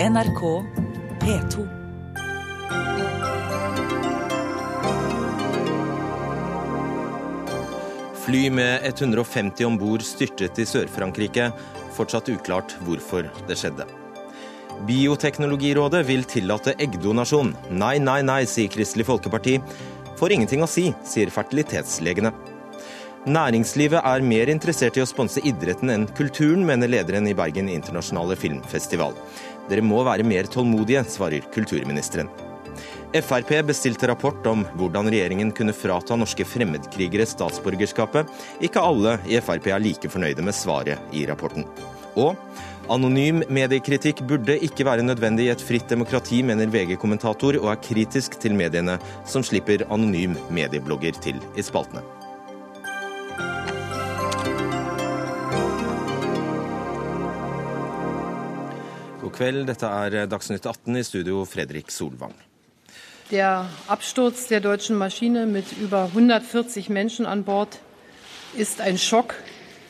NRK P2. Fly med 150 om bord styrtet i Sør-Frankrike. Fortsatt uklart hvorfor det skjedde. Bioteknologirådet vil tillate eggdonasjon. Nei, nei, nei, sier Kristelig Folkeparti. Får ingenting å si, sier fertilitetslegene. Næringslivet er mer interessert i å sponse idretten enn kulturen, mener lederen i Bergen internasjonale filmfestival. Dere må være mer tålmodige, svarer kulturministeren. Frp bestilte rapport om hvordan regjeringen kunne frata norske fremmedkrigere statsborgerskapet. Ikke alle i Frp er like fornøyde med svaret i rapporten. Og anonym mediekritikk burde ikke være nødvendig i et fritt demokrati, mener VG-kommentator, og er kritisk til mediene som slipper anonym medieblogger til i spaltene. Kveld, dette er Dagsnytt 18 i studio, Fredrik Solvang. Der Absturz der deutschen Maschine mit über 140 Menschen an Bord ist ein Schock,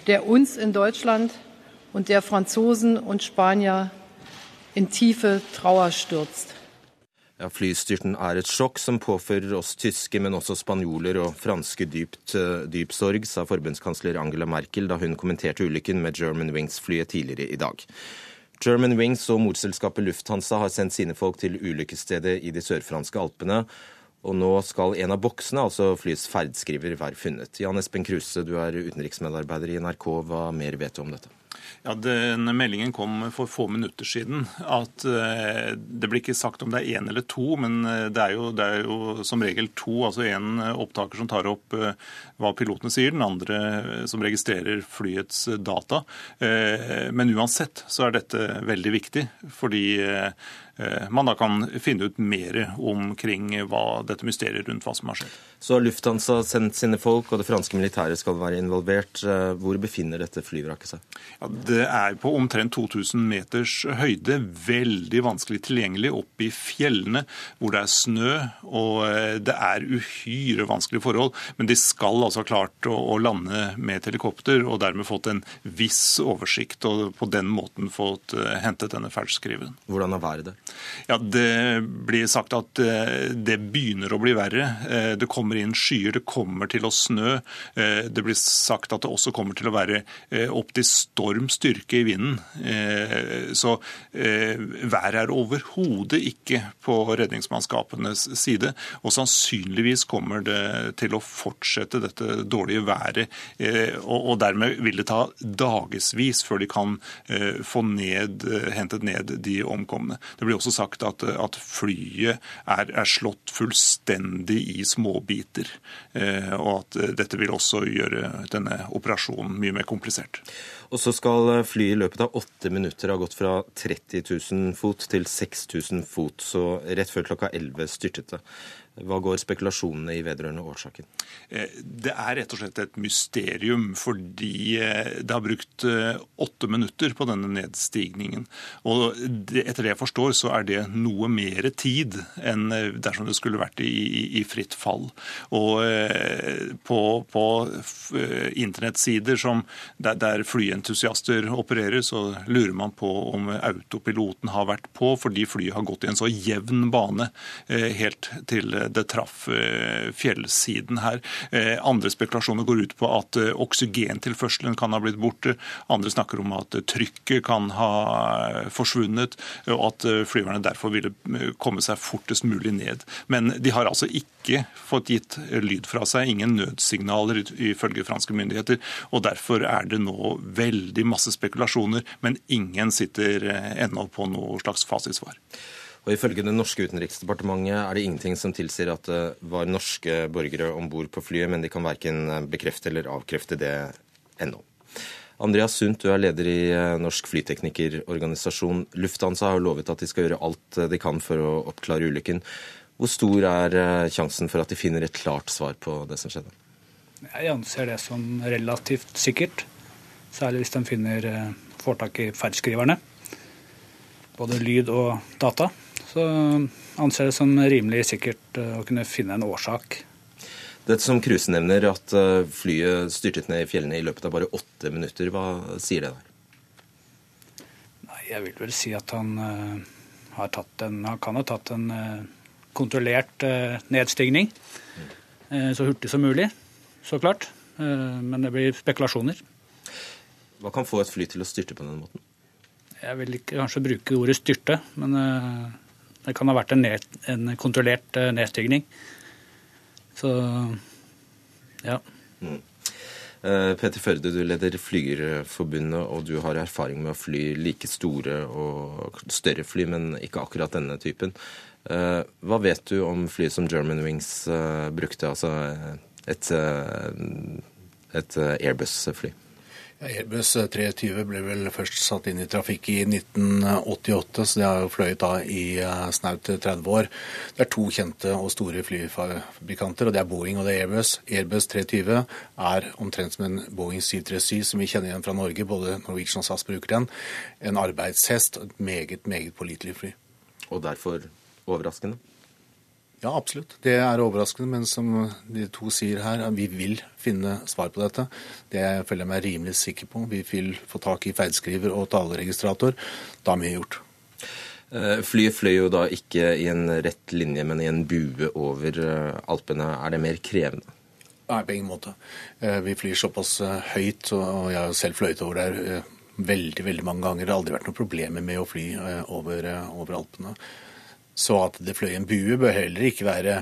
der uns in Deutschland und der Franzosen und Spanier in tiefe Trauer stürzt. Ja, Flystyrten er et sjokk som påfører oss tyske, men også spanjoler og franske dypt, dyp sorg, sa forbundskansler Angela Merkel da hun kommenterte ulykken med German Wings-flyet tidligere i dag. German Wings og morselskapet Lufthansa har sendt sine folk til ulykkesstedet i de sørfranske alpene. Og nå skal en av boksene, altså flyets ferdskriver, være funnet. Jan Espen Kruse, du er utenriksmedarbeider i NRK. Hva mer vet du om dette? Ja, den Meldingen kom for få minutter siden. at uh, Det blir ikke sagt om det er én eller to, men det er, jo, det er, jo, som regel to. altså En opptaker som tar opp hva pilotene sier, den andre som registrerer flyets data. Men uansett så er dette veldig viktig, fordi man da kan finne ut mer omkring hva dette mysteriet rundt hva som har skjedd. Så har Lufthansa sendt sine folk, og det franske militæret skal være involvert. Hvor befinner dette flyvraket seg? Ja, det er på omtrent 2000 meters høyde. Veldig vanskelig tilgjengelig opp i fjellene hvor det er snø. Og det er uhyre vanskelige forhold. Men de skal altså ha klart å, lande med et helikopter og dermed fått en viss oversikt, og på den måten fått uh, hentet denne ferdskriven. Hvordan er været der? Ja, Det blir sagt at uh, det begynner å bli verre. Det kommer inn skyer, det kommer til å snø. Det blir sagt at det også kommer til å være opp til storm styrke i vinden. Så været er overhodet ikke på redningsmannskapenes side. Og sannsynligvis kommer det til å fortsette dette dårlige været. Og dermed vil det ta dagevis før de kan få ned, hentet ned de omkomne. Det blir også sagt at, at flyet er, er slått fullstendig i småbiter. Og at dette vil også gjøre denne operasjonen mye mer komplisert. Og så skal flyet i løpet av åtte minutter ha gått fra 30 000 fot til 6000 fot. Så rett før klokka 11 styrtet det. Hva går spekulasjonene i vedrørende årsaken? Det er rett og slett et mysterium, fordi det har brukt åtte minutter på denne nedstigningen. Og etter det jeg forstår, så er det noe mer tid enn dersom det skulle vært i, i fritt fall. Og på, på internettsider der, der flyentusiaster opererer, så lurer man på om autopiloten har vært på, fordi flyet har gått i en så jevn bane helt til det traff fjellsiden her. Andre spekulasjoner går ut på at oksygentilførselen kan ha blitt borte. Andre snakker om at trykket kan ha forsvunnet, og at flyverne derfor ville komme seg fortest mulig ned. Men de har altså ikke fått gitt lyd fra seg, ingen nødsignaler ifølge franske myndigheter. og Derfor er det nå veldig masse spekulasjoner, men ingen sitter ennå på noe slags fasitsvar. Og Ifølge det norske utenriksdepartementet er det ingenting som tilsier at det var norske borgere om bord på flyet, men de kan verken bekrefte eller avkrefte det ennå. Andreas Sundt, du er leder i Norsk flyteknikerorganisasjon. Lufthansa har lovet at de skal gjøre alt de kan for å oppklare ulykken. Hvor stor er sjansen for at de finner et klart svar på det som skjedde? Jeg anser det som relativt sikkert. Særlig hvis de finner, får tak i ferdskriverne. Både lyd og data så anser jeg det som rimelig sikkert å kunne finne en årsak. Det som Kruse nevner, at flyet styrtet ned i fjellene i løpet av bare åtte minutter. Hva sier det der? Nei, Jeg vil vel si at han har tatt en, han kan ha tatt en kontrollert nedstigning så hurtig som mulig, så klart. Men det blir spekulasjoner. Hva kan få et fly til å styrte på den måten? Jeg vil ikke kanskje bruke ordet styrte, men det kan ha vært en, ned, en kontrollert nedstigning. Så ja. Mm. Petter Førde, du leder Flygerforbundet, og du har erfaring med å fly like store og større fly, men ikke akkurat denne typen. Eh, hva vet du om fly som Germanwings eh, brukte, altså et, et Airbus-fly? Airbus 320 ble vel først satt inn i trafikk i 1988, så det har jo fløyet da i eh, snaut 30 år. Det er to kjente og store flyfabrikanter, og det er Boeing og det er Airbus. Airbus 320 er omtrent som en Boeing 737 som vi kjenner igjen fra Norge. Både Norwegian og SAS bruker den. En arbeidshest, et meget, meget pålitelig fly. Og derfor overraskende? Ja, absolutt. Det er overraskende, men som de to sier her, vi vil finne svar på dette. Det føler jeg meg rimelig sikker på. Vi vil få tak i feilskriver og taleregistrator. Da er mye gjort. Eh, flyet fløy jo da ikke i en rett linje, men i en bue over eh, Alpene. Er det mer krevende? Nei, på ingen måte. Eh, vi flyr såpass høyt, og jeg har selv fløyet over der veldig veldig mange ganger. Det har aldri vært noen problemer med å fly over, over Alpene. Så at det fløy en bue bør heller ikke være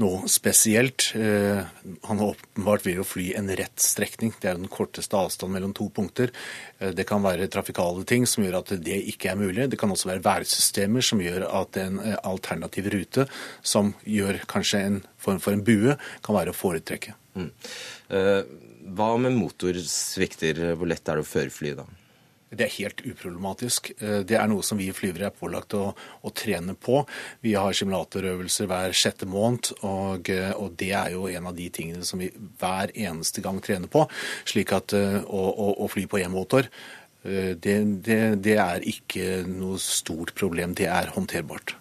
noe spesielt. Eh, han åpenbart vil jo fly en rett strekning. Det er den korteste avstanden mellom to punkter. Eh, det kan være trafikale ting som gjør at det ikke er mulig. Det kan også være værsystemer som gjør at en eh, alternativ rute, som gjør kanskje en form for en bue, kan være å foretrekke. Mm. Hva med motorsvikter? Hvor lett er det å føre fly da? Det er helt uproblematisk. Eh, det er noe som vi flyvere er pålagt å, å trene på. Vi har simulatorøvelser hver sjette måned, og, eh, og, det er jo en av de tingene som vi hver eneste gang trener på. Slik at eh, å, å, å fly på én motor, det, det, det er ikke noe stort problem. Det er håndterbart.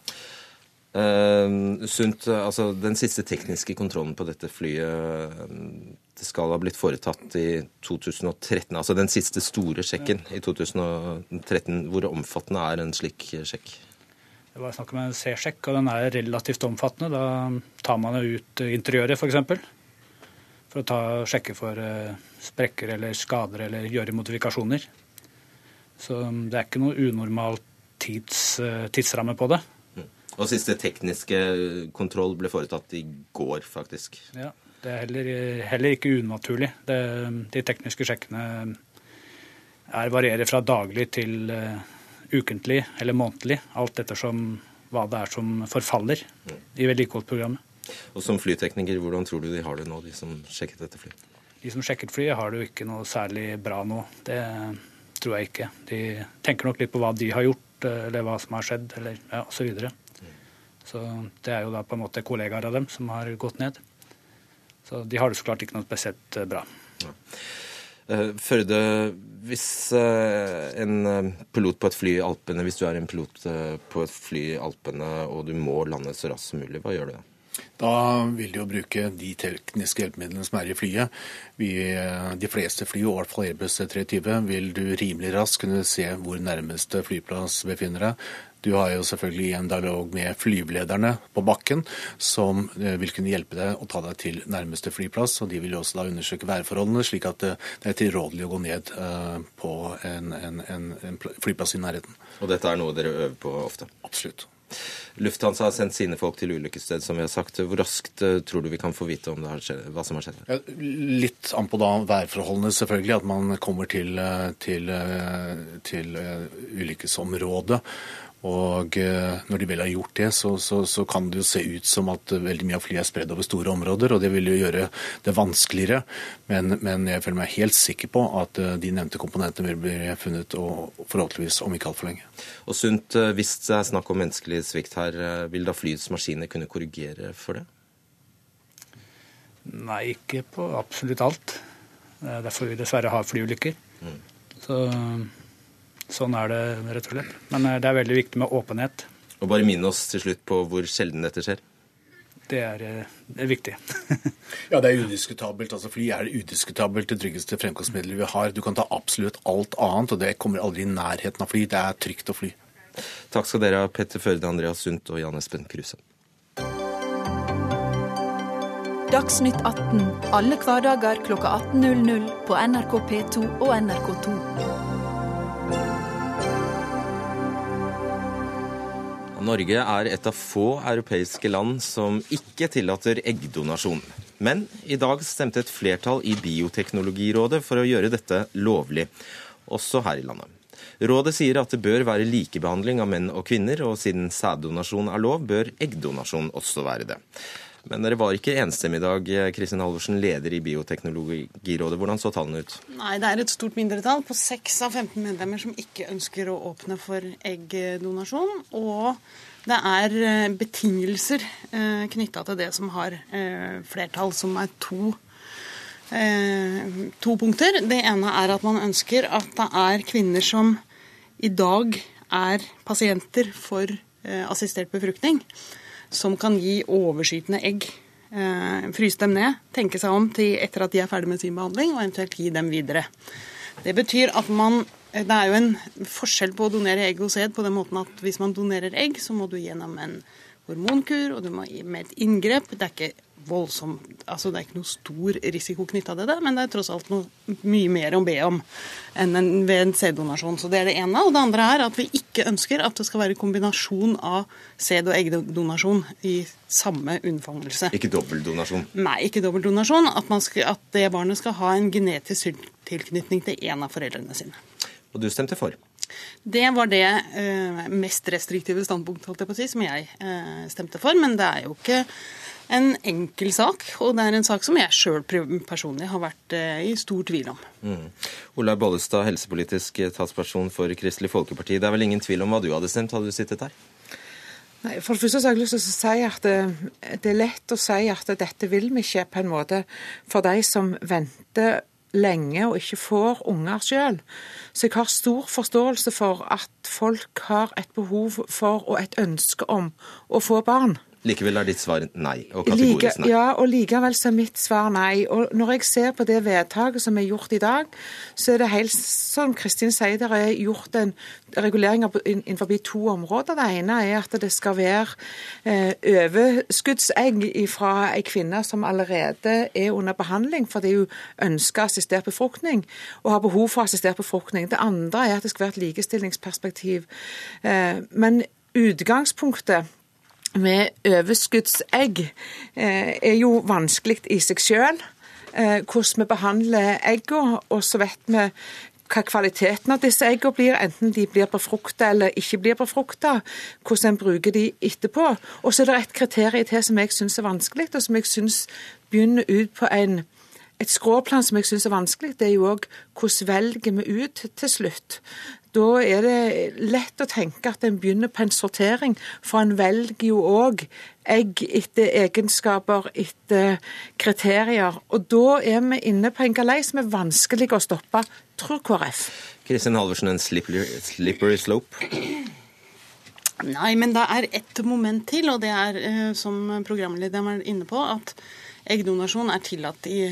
Uh, sunt, altså Den siste tekniske kontrollen på dette flyet det skal ha blitt foretatt i 2013. Altså den siste store sjekken i 2013. Hvor omfattende er en slik sjekk? Det var snakk om en C-sjekk, og den er relativt omfattende. Da tar man ut interiøret, f.eks. For, eksempel, for å ta, sjekke for uh, sprekker eller skader eller gjøre modifikasjoner. Så det er ikke noe unormal tids, uh, tidsramme på det. Og siste tekniske kontroll ble foretatt i går, faktisk. Ja, Det er heller, heller ikke unaturlig. Det, de tekniske sjekkene er, varierer fra daglig til uh, ukentlig eller månedlig, alt ettersom hva det er som forfaller mm. i vedlikeholdsprogrammet. Og Som flytekniker, hvordan tror du de har det nå, de som sjekket dette flyet? De som sjekket flyet, har det jo ikke noe særlig bra nå. Det tror jeg ikke. De tenker nok litt på hva de har gjort, eh, eller hva som har skjedd, eller ja, osv. Så det er jo da på en måte kollegaer av dem som har gått ned. Så de har det så klart ikke noe spesielt eh, bra. Ja. Uh, Førde, hvis uh, en pilot på et fly i Alpene, hvis du er en pilot på et fly i Alpene og du må lande så raskt som mulig, hva gjør du da? Da vil de jo bruke de tekniske hjelpemidlene som er i flyet. Vi, de fleste fly, i hvert fall Airbus 320, vil du rimelig raskt kunne se hvor nærmeste flyplass befinner deg. Du har jo selvfølgelig en dialog med flyvelederne på bakken, som eh, vil kunne hjelpe deg å ta deg til nærmeste flyplass. og De vil jo også da undersøke værforholdene, slik at eh, det er tilrådelig å gå ned eh, på en, en, en, en flyplass i nærheten. Og dette er noe dere øver på ofte? Absolutt. Lufthansa har sendt sine folk til ulykkessted, som vi har sagt. Hvor raskt tror du vi kan få vite om skjedd, hva som har skjedd? Ja, litt an på da værforholdene, selvfølgelig. At man kommer til, til, til ulykkesområdet. Og eh, når de vel har gjort det, så, så, så, kan det jo se ut som at veldig mye av flyet er spredd over store områder, og det vil jo gjøre det vanskeligere. Men, men jeg føler meg helt sikker på at eh, de nevnte komponentene vil bli funnet, og forhåpentligvis om ikke altfor lenge. Og Sunt, eh, hvis det er snakk om menneskelig svikt her, vil da flyets maskiner kunne korrigere for det? Nei, ikke på absolutt alt. Derfor vil derfor vi dessverre har flyulykker. Mm. Så Sånn er det rett og slett. Men eh, det er veldig viktig med åpenhet. Og bare minn oss til slutt på hvor sjelden dette skjer. Det er, eh, det er viktig. ja, det er udiskutabelt. Altså, fly er det udiskutabelt det tryggeste fremkomstmiddelet vi har. Du kan ta absolutt alt annet, og det kommer aldri i nærheten av fly. Det er trygt å fly. Takk skal dere ha, Petter Førde, Andreas Sundt og Jan Espen Kruse. Dagsnytt 18 alle hverdager klokka 18.00 på NRK P2 og NRK2. Norge er et av få europeiske land som ikke tillater eggdonasjon. Men i dag stemte et flertall i Bioteknologirådet for å gjøre dette lovlig, også her i landet. Rådet sier at det bør være likebehandling av menn og kvinner, og siden sæddonasjon er lov, bør eggdonasjon også være det. Men dere var ikke enstemmige i dag. Kristin Halvorsen, leder i Bioteknologirådet. Hvordan så tallene ut? Nei, Det er et stort mindretall på 6 av 15 medlemmer som ikke ønsker å åpne for eggdonasjon. Og det er eh, betingelser eh, knytta til det som har eh, flertall, som er to, to punkter. Det ene er at man ønsker at det er kvinner som i dag er pasienter for assistert befruktning som kan gi overskytende egg. Eh, fryse dem ned, tenke seg om til etter at de er ferdig med sin behandling, og eventuelt gi dem videre. Det betyr at man Det er jo en forskjell på å donere egg og sæd på den måten at hvis man donerer egg, så må du gjennom en hormonkur, og du må med et inngrep. Det er ikke voldsom altså Det er ikke noe stor risiko knytta til det, men det er tross alt noe mye mer å be om enn en, ved en sæddonasjon. Så det er det ene. Og det andre er at vi ikke ønsker at det skal være kombinasjon av sæd- og eggdonasjon i samme unnfangelse. Ikke dobbeltdonasjon? Nei, ikke dobbeltdonasjon. At, at det barnet skal ha en genetisk tilknytning til en av foreldrene sine. Og du stemte for? Det var det eh, mest restriktive standpunktet si, som jeg eh, stemte for. Men det er jo ikke en enkel sak, og det er en sak som jeg sjøl personlig har vært eh, i stor tvil om. Mm. Olaug Bollestad, helsepolitisk talsperson for Kristelig Folkeparti. Det er vel ingen tvil om hva du hadde stemt, hadde du sittet der? Nei, For det første har jeg lyst til å si at det, det, er lett å si at dette vil vi ikke på en måte for de som venter lenge og ikke får unger sjøl. Så jeg har stor forståelse for at folk har et behov for og et ønske om å få barn. Likevel er ditt svar nei, og kategorisk nei? ja, og likevel så er mitt svar nei. Og når jeg ser på det vedtaket som er gjort i dag, så er det helt som Kristin sier, det er gjort en regulering innenfor to områder. Det ene er at det skal være eh, overskuddsegg fra ei kvinne som allerede er under behandling fordi hun ønsker assistert befruktning og har behov for assistert befruktning. Det andre er at det skal være et likestillingsperspektiv. Eh, men utgangspunktet med overskuddsegg eh, er jo vanskelig i seg selv. Eh, hvordan vi behandler eggene, og så vet vi hva kvaliteten av disse eggene blir, enten de blir befrukta eller ikke blir befrukta, hvordan en bruker de etterpå. Og så er det et kriterium til som jeg syns er vanskelig, og som jeg syns begynner ut på en, et skråplan som jeg syns er vanskelig. Det er jo òg hvordan velger vi ut til slutt. Da er det lett å tenke at en begynner på en sortering, for en velger jo òg egg etter egenskaper, etter kriterier. Og da er vi inne på en galei som er vanskelig å stoppe, tror KrF. Kristin Halvorsen, en slippery, slippery slope? Nei, men det er ett moment til, og det er, eh, som programlederen var inne på, at eggdonasjon er tillatt i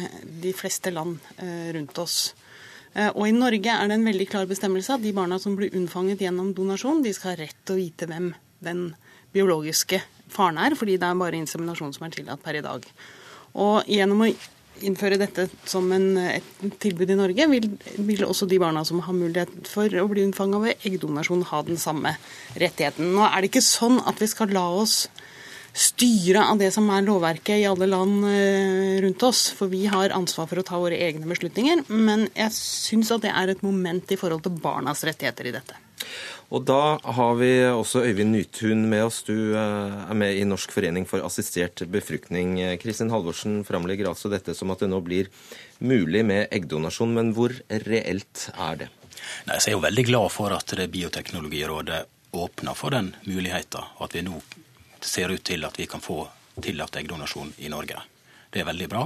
de fleste land eh, rundt oss. Eh, og i Norge er det en veldig klar bestemmelse at de barna som blir unnfanget gjennom donasjon, de skal ha rett til å vite hvem den biologiske faren er, fordi det er bare inseminasjon som er tillatt per i dag. Og gjennom å innføre dette som en, et tilbud i Norge, vil, vil, også de barna som har mulighet for å bli unnfanga ved eggdonasjon, ha den samme rettigheten. Nå er det ikke sånn at vi skal la oss styre av det som er lovverket i alle land eh, rundt oss. For vi har ansvar for å ta våre egne beslutninger. Men jeg syns at det er et moment i forhold til barnas rettigheter i dette. Og da har vi også Øyvind Nytun med oss. Du eh, er med i Norsk forening for assistert befruktning. Kristin Halvorsen framlegger altså dette som at det nå blir mulig med eggdonasjon, men hvor reelt er det? Nei, jeg er jo veldig glad for at det Bioteknologirådet åpner for den muligheten, og at vi nå ser ut til at vi kan få tillatt eggdonasjon i Norge. Det er veldig bra.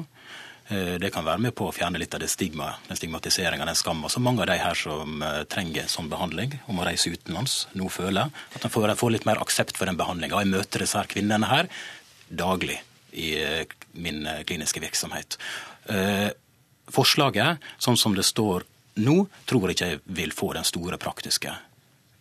Eh, det kan være med på å fjerne litt av det stigma, den stigmatiseringa, den skamma som mange av de her som eh, trenger sånn behandling, om å reise utenlands, nå føler. At de får, får litt mer aksept for den behandlinga. Jeg møter disse her kvinnene her daglig i eh, min kliniske virksomhet. Forslaget, sånn som det står nå, tror jeg ikke vil få den store praktiske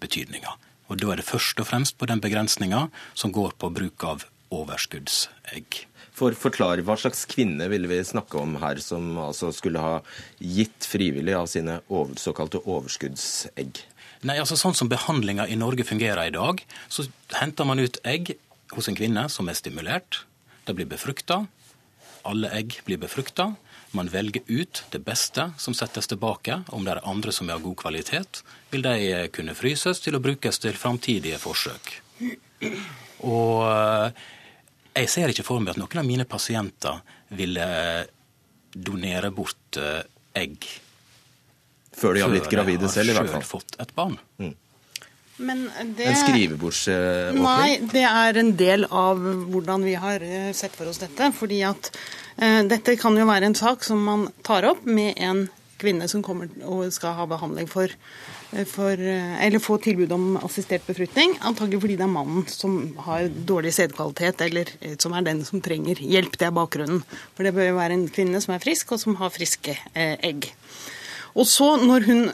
betydninga. Og da er det først og fremst på den begrensninga som går på bruk av overskuddsegg. For forklar, Hva slags kvinne ville vi snakke om her, som altså skulle ha gitt frivillig av sine over, såkalte overskuddsegg? Nei, altså Sånn som behandlinga i Norge fungerer i dag, så henter man ut egg hos en kvinne som er stimulert. De blir befrukta. Alle egg blir befrukta. Man velger ut det beste som settes tilbake. Om det er andre som er av god kvalitet, vil de kunne fryses til å brukes til framtidige forsøk. Og eh, jeg ser ikke for meg at noen av mine pasienter ville donere bort eh, egg før de har blitt gravide selv, i hvert fall. Før de har fått et barn. Mm. Det, en skrivebordsåpning? Nei, det er en del av hvordan vi har eh, sett for oss dette. fordi at eh, dette kan jo være en sak som man tar opp med en kvinne som kommer og skal ha behandling for, for Eller få tilbud om assistert befruktning. Antagelig fordi det er mannen som har dårlig sædkvalitet, eller som er den som trenger hjelp. Det er bakgrunnen. For det bør jo være en kvinne som er frisk, og som har friske eh, egg. Og så, når hun,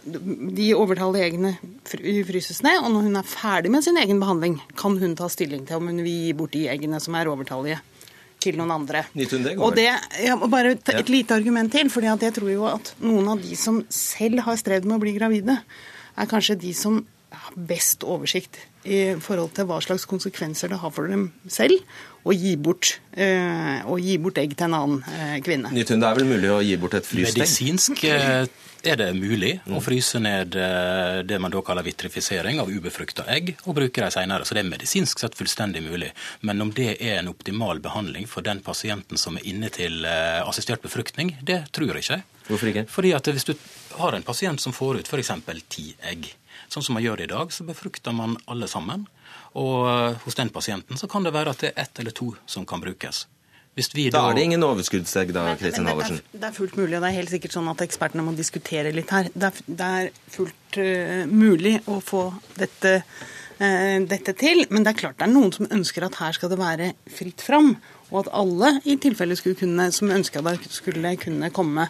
de overtallige eggene fryses ned, og når hun er ferdig med sin egen behandling, kan hun ta stilling til om hun vil gi bort de eggene som er overtallige, til noen andre. Og det, ja, Bare et lite argument til. for jeg tror jo at noen av de som selv har strevd med å bli gravide, er kanskje de som har best oversikt i forhold til hva slags konsekvenser det har for dem selv å gi bort, øh, å gi bort egg til en annen øh, kvinne. Nytun, det er vel mulig å gi bort et frystegg? Medisinsk eh, er det mulig å fryse ned eh, det man da kaller vitrifisering av ubefrukta egg, og bruke dem senere. Så det er medisinsk sett fullstendig mulig. Men om det er en optimal behandling for den pasienten som er inne til eh, assistert befruktning, det tror jeg ikke. Hvorfor ikke? Fordi at hvis du har en pasient som får ut f.eks. ti egg, sånn som man gjør det i dag, så befrukter man alle sammen. Og eh, hos den pasienten så kan det være at det er ett eller to som kan brukes. Da, da, er det ingen overskuddsegg, da, Kristin Halvorsen? Det, det, er fullt mulig, og det er helt sikkert sånn at ekspertene må diskutere litt her. Det er, det er fullt uh, mulig å få dette, uh, dette, til, men det er klart det er noen som ønsker at her skal det være fritt fram. Og at alle i tilfelle kunne, som ønska det, skulle kunne komme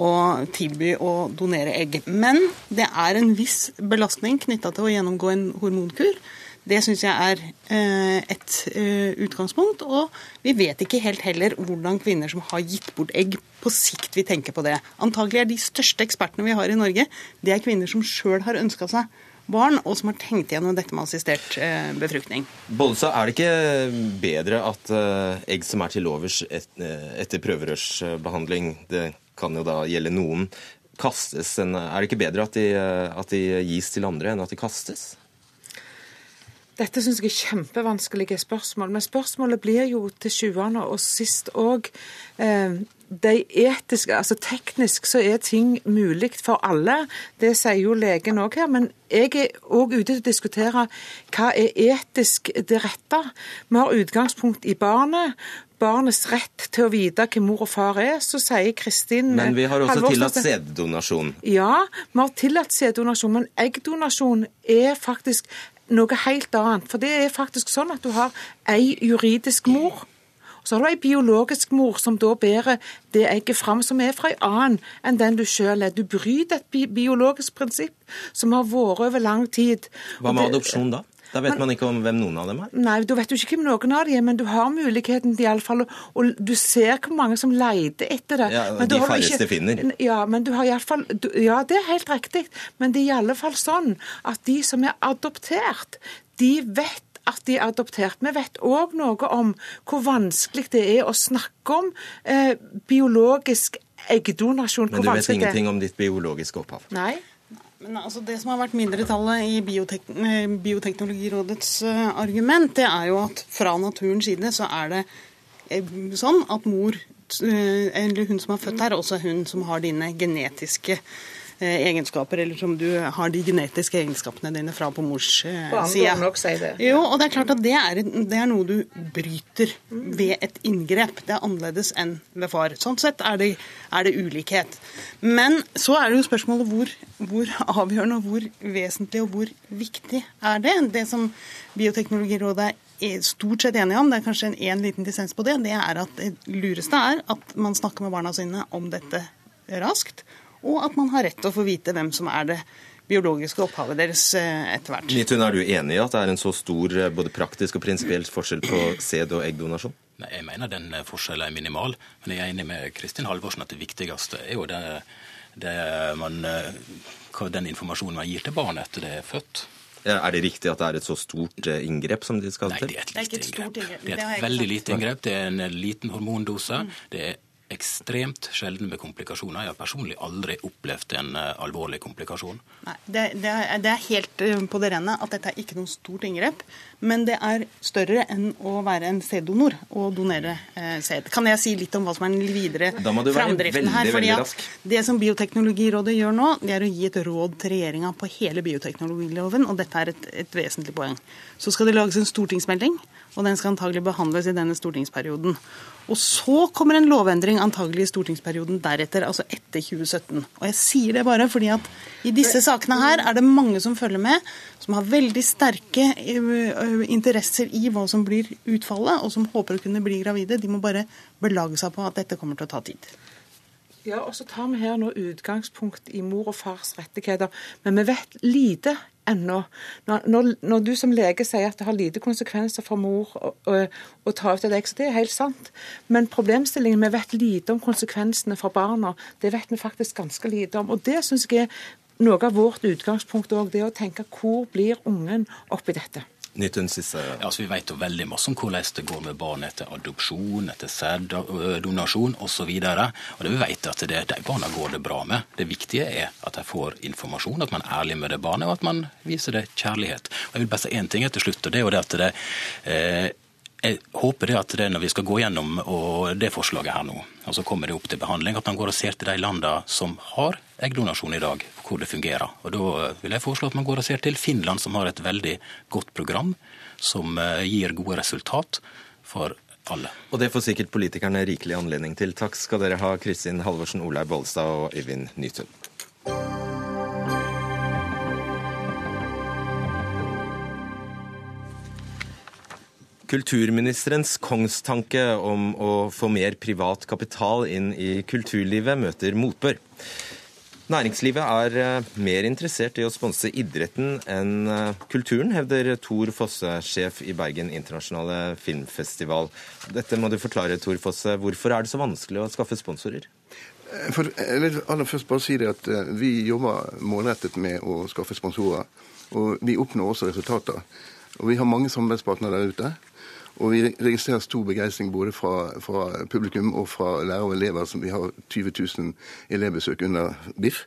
og tilby å donere egg. Men det er en viss belastning knytta til å gjennomgå en hormonkur. Det syns jeg er eh, et eh, utgangspunkt. Og vi vet ikke helt heller hvordan kvinner som har gitt bort egg, på sikt vil tenke på det. Antagelig er de største ekspertene vi har i Norge, det er kvinner som sjøl har ønska seg barn, og som har tenkt gjennom dette med assistert eh, befruktning. Bollestad, er det ikke bedre at egg som er til overs etter prøverørsbehandling, det kan jo da gjelde noen, kastes? Er det ikke bedre at de, at de gis til andre enn at de kastes? Dette syns jeg er kjempevanskelige spørsmål. Men spørsmålet blir jo til sjuende og sist òg eh, de etiske, altså Teknisk så er ting mulig for alle, det sier jo legen òg her. Men jeg er òg ute til å diskutere hva er etisk det rette. Vi har utgangspunkt i barnet, barnets rett til å vite hvem mor og far er, så sier Kristin Men vi har også tillatt sæddonasjon? Ja, vi har tillatt sæddonasjon. Men eggdonasjon er faktisk noe helt annet. For det er faktisk sånn at du har ei juridisk mor. Så har du ei biologisk mor som da bærer det egget fram, som er fra ei annen enn den du sjøl er. Du bryter et bi biologisk prinsipp som har vært over lang tid. Hva med adopsjon da? Da vet men, man ikke om hvem noen av dem er? Nei, du vet jo ikke hvem noen av dem er, men du har muligheten iallfall Og du ser hvor mange som leter etter det. Ja, men De færreste ikke, finner. Ja, men du har iallfall Ja, det er helt riktig, men det er i alle fall sånn at de som er adoptert, de vet at de er adoptert. Vi vet òg noe om hvor vanskelig det er å snakke om eh, biologisk eggdonasjon. Men du vet ingenting om ditt biologiske opphav? Nei. Men altså Det som har vært mindretallet i Biotek eh, Bioteknologirådets uh, argument, det er jo at fra naturens side så er det uh, sånn at mor, eller hun som er født her, også er hun som har dine genetiske Eh, egenskaper, eller som du har de genetiske egenskapene dine fra på mors eh, side. Si det. Jo, og det er klart at det er, det er, noe du bryter ved et inngrep. Det er annerledes enn ved far. Sånn sett er det, er det ulikhet. Men så er det jo spørsmålet hvor, hvor avgjørende og hvor vesentlig og hvor viktig er det? Det som Bioteknologirådet er stort sett enige om, det er kanskje en, en liten dissens på det, det er at det lureste er at man snakker med barna sine om dette raskt og at man har rett til å få vite hvem som er det biologiske opphavet deres eh, etter hvert. Nitun, er du enig i at det er en så stor eh, både praktisk og prinsipiell forskjell på sæd- og eggdonasjon? Nei, Jeg mener den forskjellen er minimal, men jeg er enig med Kristin Halvorsen at det viktigste er jo det, det man, den informasjonen man gir til barnet etter det er født. Er det riktig at det er et så stort inngrep som de skal til? Nei, det er et lite inngrep. Det er et veldig lite inngrep. Det er en liten hormondose. Mm. Det er ekstremt sjelden med komplikasjoner. Jeg har personlig aldri opplevd en uh, alvorlig komplikasjon. Nei, det, det, er, det, er, helt uh, på det rene at dette er ikke noe stort inngrep. Men det er større enn å være en sæddonor og donere eh, sæd. Kan jeg si litt om hva som er den videre framdriften her? Fordi at Det som Bioteknologirådet gjør nå, det er å gi et råd til regjeringa på hele bioteknologiloven, og dette er et, et vesentlig poeng. Så skal det lages en stortingsmelding, og den skal antagelig behandles i denne stortingsperioden. Og så kommer en lovendring antagelig i stortingsperioden deretter, altså etter 2017. Og jeg sier det bare fordi at i disse sakene her er det mange som følger med, som har veldig sterke eh, interesser i hva som blir utfallet, og som håper å kunne bli gravide. De må bare belage seg på at dette kommer til å ta tid. Ja, og så tar vi her nå utgangspunkt i mor og fars rettigheter. Men vi vet lite ennå. Når, når, du som lege sier at det har lite konsekvenser for mor å, å, å ta ut et egg, så det er helt sant. Men problemstillingen vi vet lite om konsekvensene for barna. Det vet vi faktisk ganske lite om. Og det syns jeg er noe av vårt utgangspunkt òg. Det å tenke hvor blir ungen oppi dette. Ja, altså, Vi vet jo veldig masse om hvordan det går med barn etter adopsjon, etter sæddonasjon osv. Vi vet at det, de barna går det bra med. Det viktige er at de får informasjon, at man er ærlig med det barnet, og at man viser det kjærlighet. Og Jeg vil bare si én ting til slutt, og det er jo det at det eh, jeg håper det at det når vi skal gå gjennom det forslaget her nå, og så kommer det opp til behandling, at man går og ser til de landene som har eggdonasjon i dag, hvor det fungerer. Og Da vil jeg foreslå at man går og ser til Finland, som har et veldig godt program, som eh, gir gode resultat for alle. Og det får sikkert politikerne rikelig anledning til. Takk skal dere ha, Kristin Halvorsen, Olaug Bollestad og Øyvind Nytun. Kulturministerens kongstanke om å få mer privat kapital inn i kulturlivet møter motbør. Næringslivet er eh, mer interessert i å sponse idretten enn eh, kulturen, hevder Tor Fosse, sjef i Bergen internasjonale filmfestival. Dette må du forklare, Tor Fosse. Hvorfor er det så vanskelig å skaffe sponsorer? Eh, for, aller først bare si det at Vi jobber målrettet med å skaffe sponsorer. Og vi oppnår også resultater. Og vi har mange samarbeidspartnere der ute. Og vi registrerer stor begeistring både fra, fra, publikum og fra lærere og elever. som Vi har 20 000 elevbesøk under BIFF.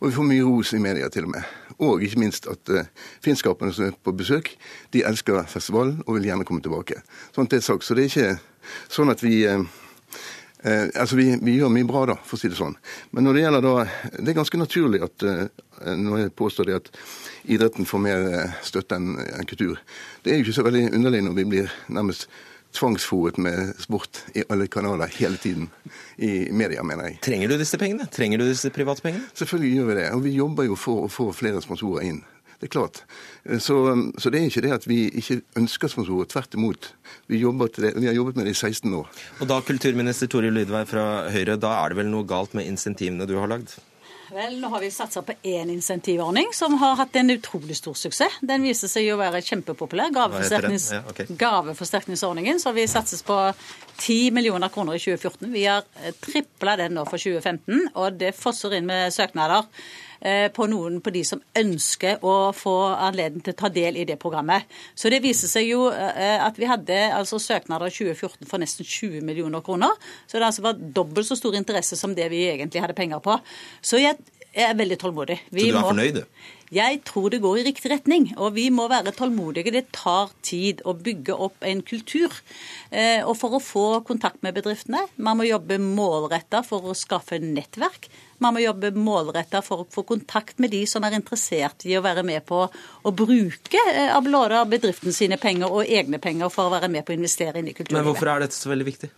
Og vi får mye ros i media til og med. Og ikke minst at uh, finskaperne som er på besøk, de elsker festivalen og vil gjerne komme tilbake. Sånn at det er. Så det er ikke sånn at vi uh, Eh, altså vi, vi, gjør mye bra, da, for å si det sånn. Men når det gjelder da Det er ganske naturlig at eh, når jeg påstår det at idretten får mer eh, støtte enn en kultur. Det er jo ikke så veldig underlig når vi blir nærmest tvangsfòret med sport i alle kanaler hele tiden. I media, mener jeg. Trenger du disse pengene? Trenger du disse privatpengene? Selvfølgelig gjør vi det. Og vi jobber jo for å få flere sponsorer inn. Det er klart. Så, så, det er ikke det at vi ikke ønsker sponsorer. Tvert imot. Vi, det, vi, har jobbet med det i 16 år. Og da, kulturminister Toril Lydvei fra Høyre, da er det vel noe galt med insentivene du har lagd? Vel, nå har vi satsa på én insentivordning som har hatt en utrolig stor suksess. Den viser seg å være kjempepopulær. Gaveforsterknings... Ja, okay. Gaveforsterkningsordningen. Så vi satses på 10 millioner kroner i 2014. Vi har tripla den nå for 2015, og det fosser inn med søknader. Eh, på noen på de som ønsker å få anledning til å ta del i det programmet. Så det viser seg jo eh, at vi hadde altså søknader i 2014 for nesten 20 millioner kroner. Så det altså var dobbelt så stor interesse som det vi egentlig hadde penger på. Så jeg er veldig tålmodig. Vi så du er fornøyd? Jeg tror det går i riktig retning, og vi må være tålmodige. Det tar tid å bygge opp en kultur. Eh, og for å få kontakt med bedriftene, man må jobbe målretta for å skaffe nettverk. Man må jobbe målretta for å få kontakt med de som er interessert i å være med på å bruke eh, av bedriften sine penger og egne penger for å være med på å investere inn i kulturlivet. Men hvorfor er dette så veldig viktig?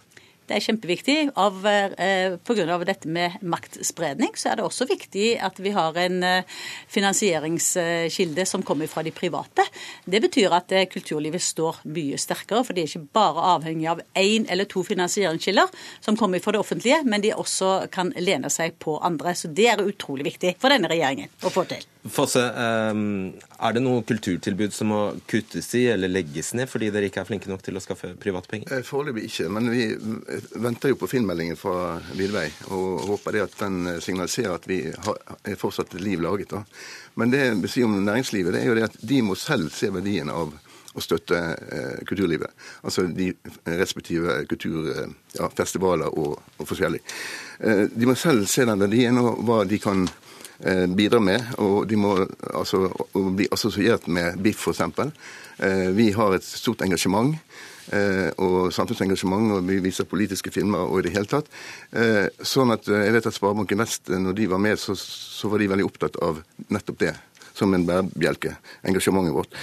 Det er kjempeviktig. Av, eh, Pga. dette med maktspredning så er det også viktig at vi har en eh, finansieringskilde som kommer fra de private. Det betyr at eh, kulturlivet står mye sterkere, for de er ikke bare avhengig av én eller to finansieringskilder som kommer fra det offentlige, men de også kan lene seg på andre. Så det er utrolig viktig for denne regjeringen å få til. Fosse, ehm, er det noe kulturtilbud som må kuttes i eller legges ned fordi dere ikke er flinke nok til å skaffe private penger? Eh, foreløpig ikke, men vi venter jo på filmmeldingen fra Vidvei og håper det at den signaliserer at vi er fortsatt liv laget. Men det vi sier om næringslivet, det er jo det at de må selv se verdien av å støtte eh, kulturlivet. Altså de respektive kulturfestivaler ja, og, og forskjellig. Eh, de må selv se den verdien og hva de kan Eh, bidrar med. Og de må altså, bli assosiert med BIFF f.eks. Eh, vi har et stort engasjement eh, og samfunnsengasjement, og vi viser politiske filmer og i det hele tatt. Sånn at jeg vet at Sparebanken Vest, når de var med, så, så var de veldig opptatt av nettopp det som en bærebjelke, engasjementet vårt.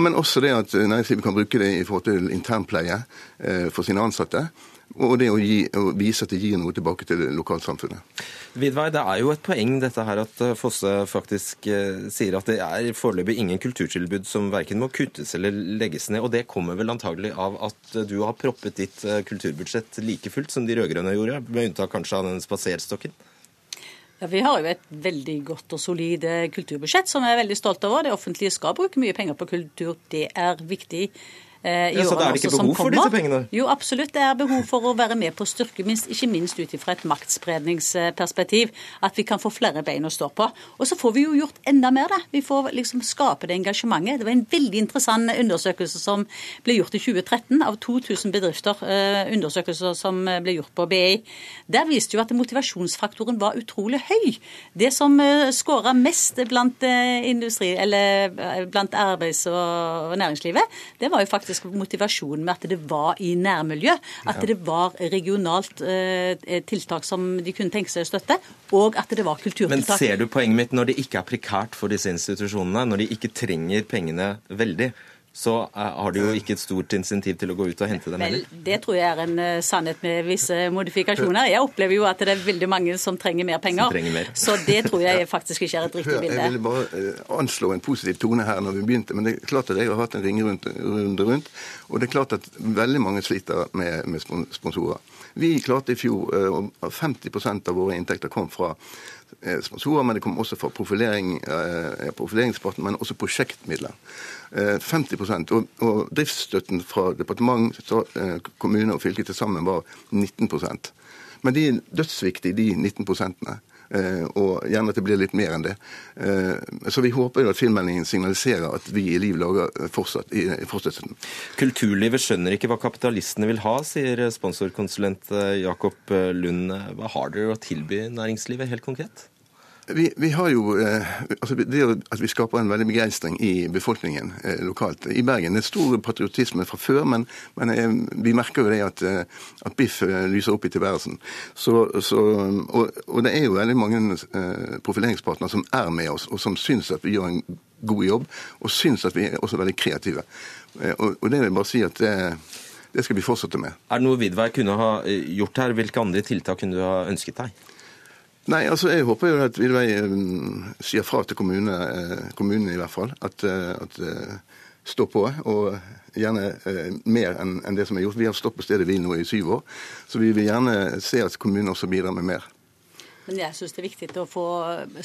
Men også det at næringslivet kan bruke det i forhold til internpleie for sine ansatte og det å, gi, å, vise at det gir noe tilbake til lokalsamfunnet. Vidvei, Det er jo et poeng dette her at eh, Fosse faktisk eh, sier at det er foreløpig ingen kulturtilbud som verken må kuttes eller legges ned. og Det kommer vel antagelig av at du har proppet ditt eh, kulturbudsjett like fullt som de rød-grønne gjorde, med unntak kanskje av den spaserstokken? Ja, Vi har jo et veldig godt og solid kulturbudsjett som jeg er veldig stolt over. Det offentlige skal bruke mye penger på kultur. Det er viktig Eh, ja, så da er det ikke behov for disse pengene? Jo, absolutt. Det er behov for å være med på å styrke, minst, ikke minst ut fra et maktspredningsperspektiv. At vi kan få flere bein å stå på. Og så får vi jo gjort enda mer, da. Vi får liksom skape det engasjementet. Det var en veldig interessant undersøkelse som ble gjort i 2013 av 2000 bedrifter. Eh, undersøkelser som ble gjort på BI. Der viste jo at motivasjonsfaktoren var utrolig høy. Det som eh, skåra mest blant industri, eller blant arbeids- og næringslivet, det var jo faktisk faktisk motivasjonen med at det var i nærmiljø. At det var regionalt eh, tiltak som de kunne tenke seg å støtte, og at det var kulturtiltak. Men ser du poenget mitt når det ikke er prekært for disse institusjonene, når de ikke trenger pengene veldig? Så har du jo ikke et stort insentiv til å gå ut og hente dem heller. Vel, det tror jeg er en uh, sannhet med visse modifikasjoner. Jeg opplever jo at det er veldig mange som trenger mer penger. Trenger mer. Så det tror jeg faktisk ikke er et riktig bilde. Jeg ville bare uh, anslå en positiv tone her når vi begynte, men det er klart at jeg har hatt en ringerunde rundt, og det er klart at veldig mange sliter med, med sponsorer. Vi klarte i fjor uh, 50 av våre inntekter kom fra sponsorer, men det kom også fra profilering, profileringsparten, men også prosjektmidler. 50 eh, og, og driftsstøtten fra departement, eh, kommune og fylke til sammen var 19% Men de er dødsviktige, de 19 prosentene. Eh, og gjerne at det blir litt mer enn det. Så vi håper jo at filmmeldingen signaliserer at vi i Liv lager fortsatt fortsettelsen. Kulturlivet skjønner ikke hva kapitalistene vil ha, sier sponsorkonsulent Jakob Lund. Hva har dere å tilby næringslivet helt konkret? Vi, vi, har jo, eh, altså det at vi skaper en veldig begeistring i befolkningen eh, lokalt. I Bergen det er stor patriotisme fra før, men, men eh, vi merker jo det at, at Biff lyser opp i tilværelsen. Så, så, og, og, det er jo veldig mange profileringspartnere som er med oss, og som syns at vi gjør en god jobb, og syns at vi er også veldig kreative. Og, og, det vil jeg bare si at det, det skal vi fortsette med. Er det noe Vidvei kunne ha gjort her? Hvilke andre tiltak kunne du ha ønsket deg? Nei, altså jeg håper jo at Vilvei um, sier fra til kommunene, eh, kommunene i hvert fall, at, eh, at uh, stå på. Og gjerne mer enn en det som er gjort. Vi har stått på stedet hvil nå i syv år, så vi vil gjerne se at kommunene også bidrar med mer. Men jeg syns det er viktig å få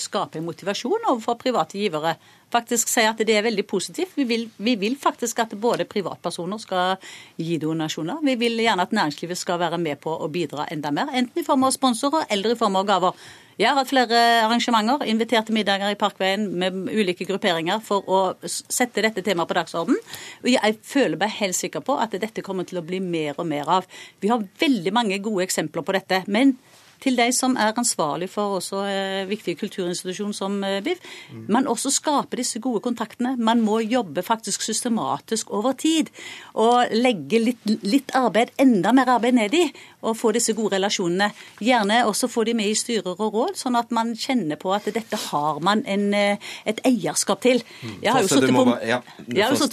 skape motivasjon overfor private givere. Faktisk si at det er veldig positivt. Vi vil, vi vil, faktisk at både privatpersoner skal gi donasjoner. Vi vil gjerne at næringslivet skal være med på å bidra enda mer. Enten i form av sponsorer eller i form av gaver. Jeg har hatt flere arrangementer, inviterte middager i Parkveien med ulike grupperinger for å sette dette temaet på dagsorden. Og jeg føler meg helt sikker på at dette kommer til å bli mer og mer av. Vi har veldig mange gode eksempler på dette. men til de som er ansvarlig for også eh, viktige kulturinstitusjoner som eh, BIF. Men også skape disse gode kontaktene. Man må jobbe faktisk systematisk over tid. Og legge litt, litt arbeid, enda mer arbeid ned i, og få disse gode relasjonene. Gjerne også få de med i styrer og råd, sånn at man kjenner på at dette har man en, eh, et eierskap til. Mm. Jeg har jo sittet på, ja,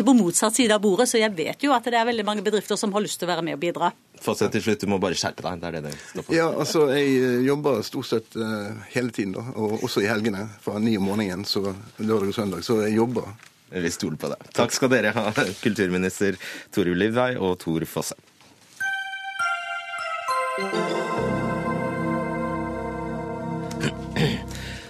på motsatt side av bordet, så jeg vet jo at det er veldig mange bedrifter som har lyst til å være med og bidra. Få til slutt, du må bare skjerpe deg. Det er det det står på. Ja, altså, Jeg eh, jobber stort sett uh, hele tiden, da, og også i helgene. Fra ni om morgenen, så lørdag og søndag. Så jeg jobber. Vi stoler på deg. Takk skal dere ha, kulturminister Tore Livvei og Tor Fosse.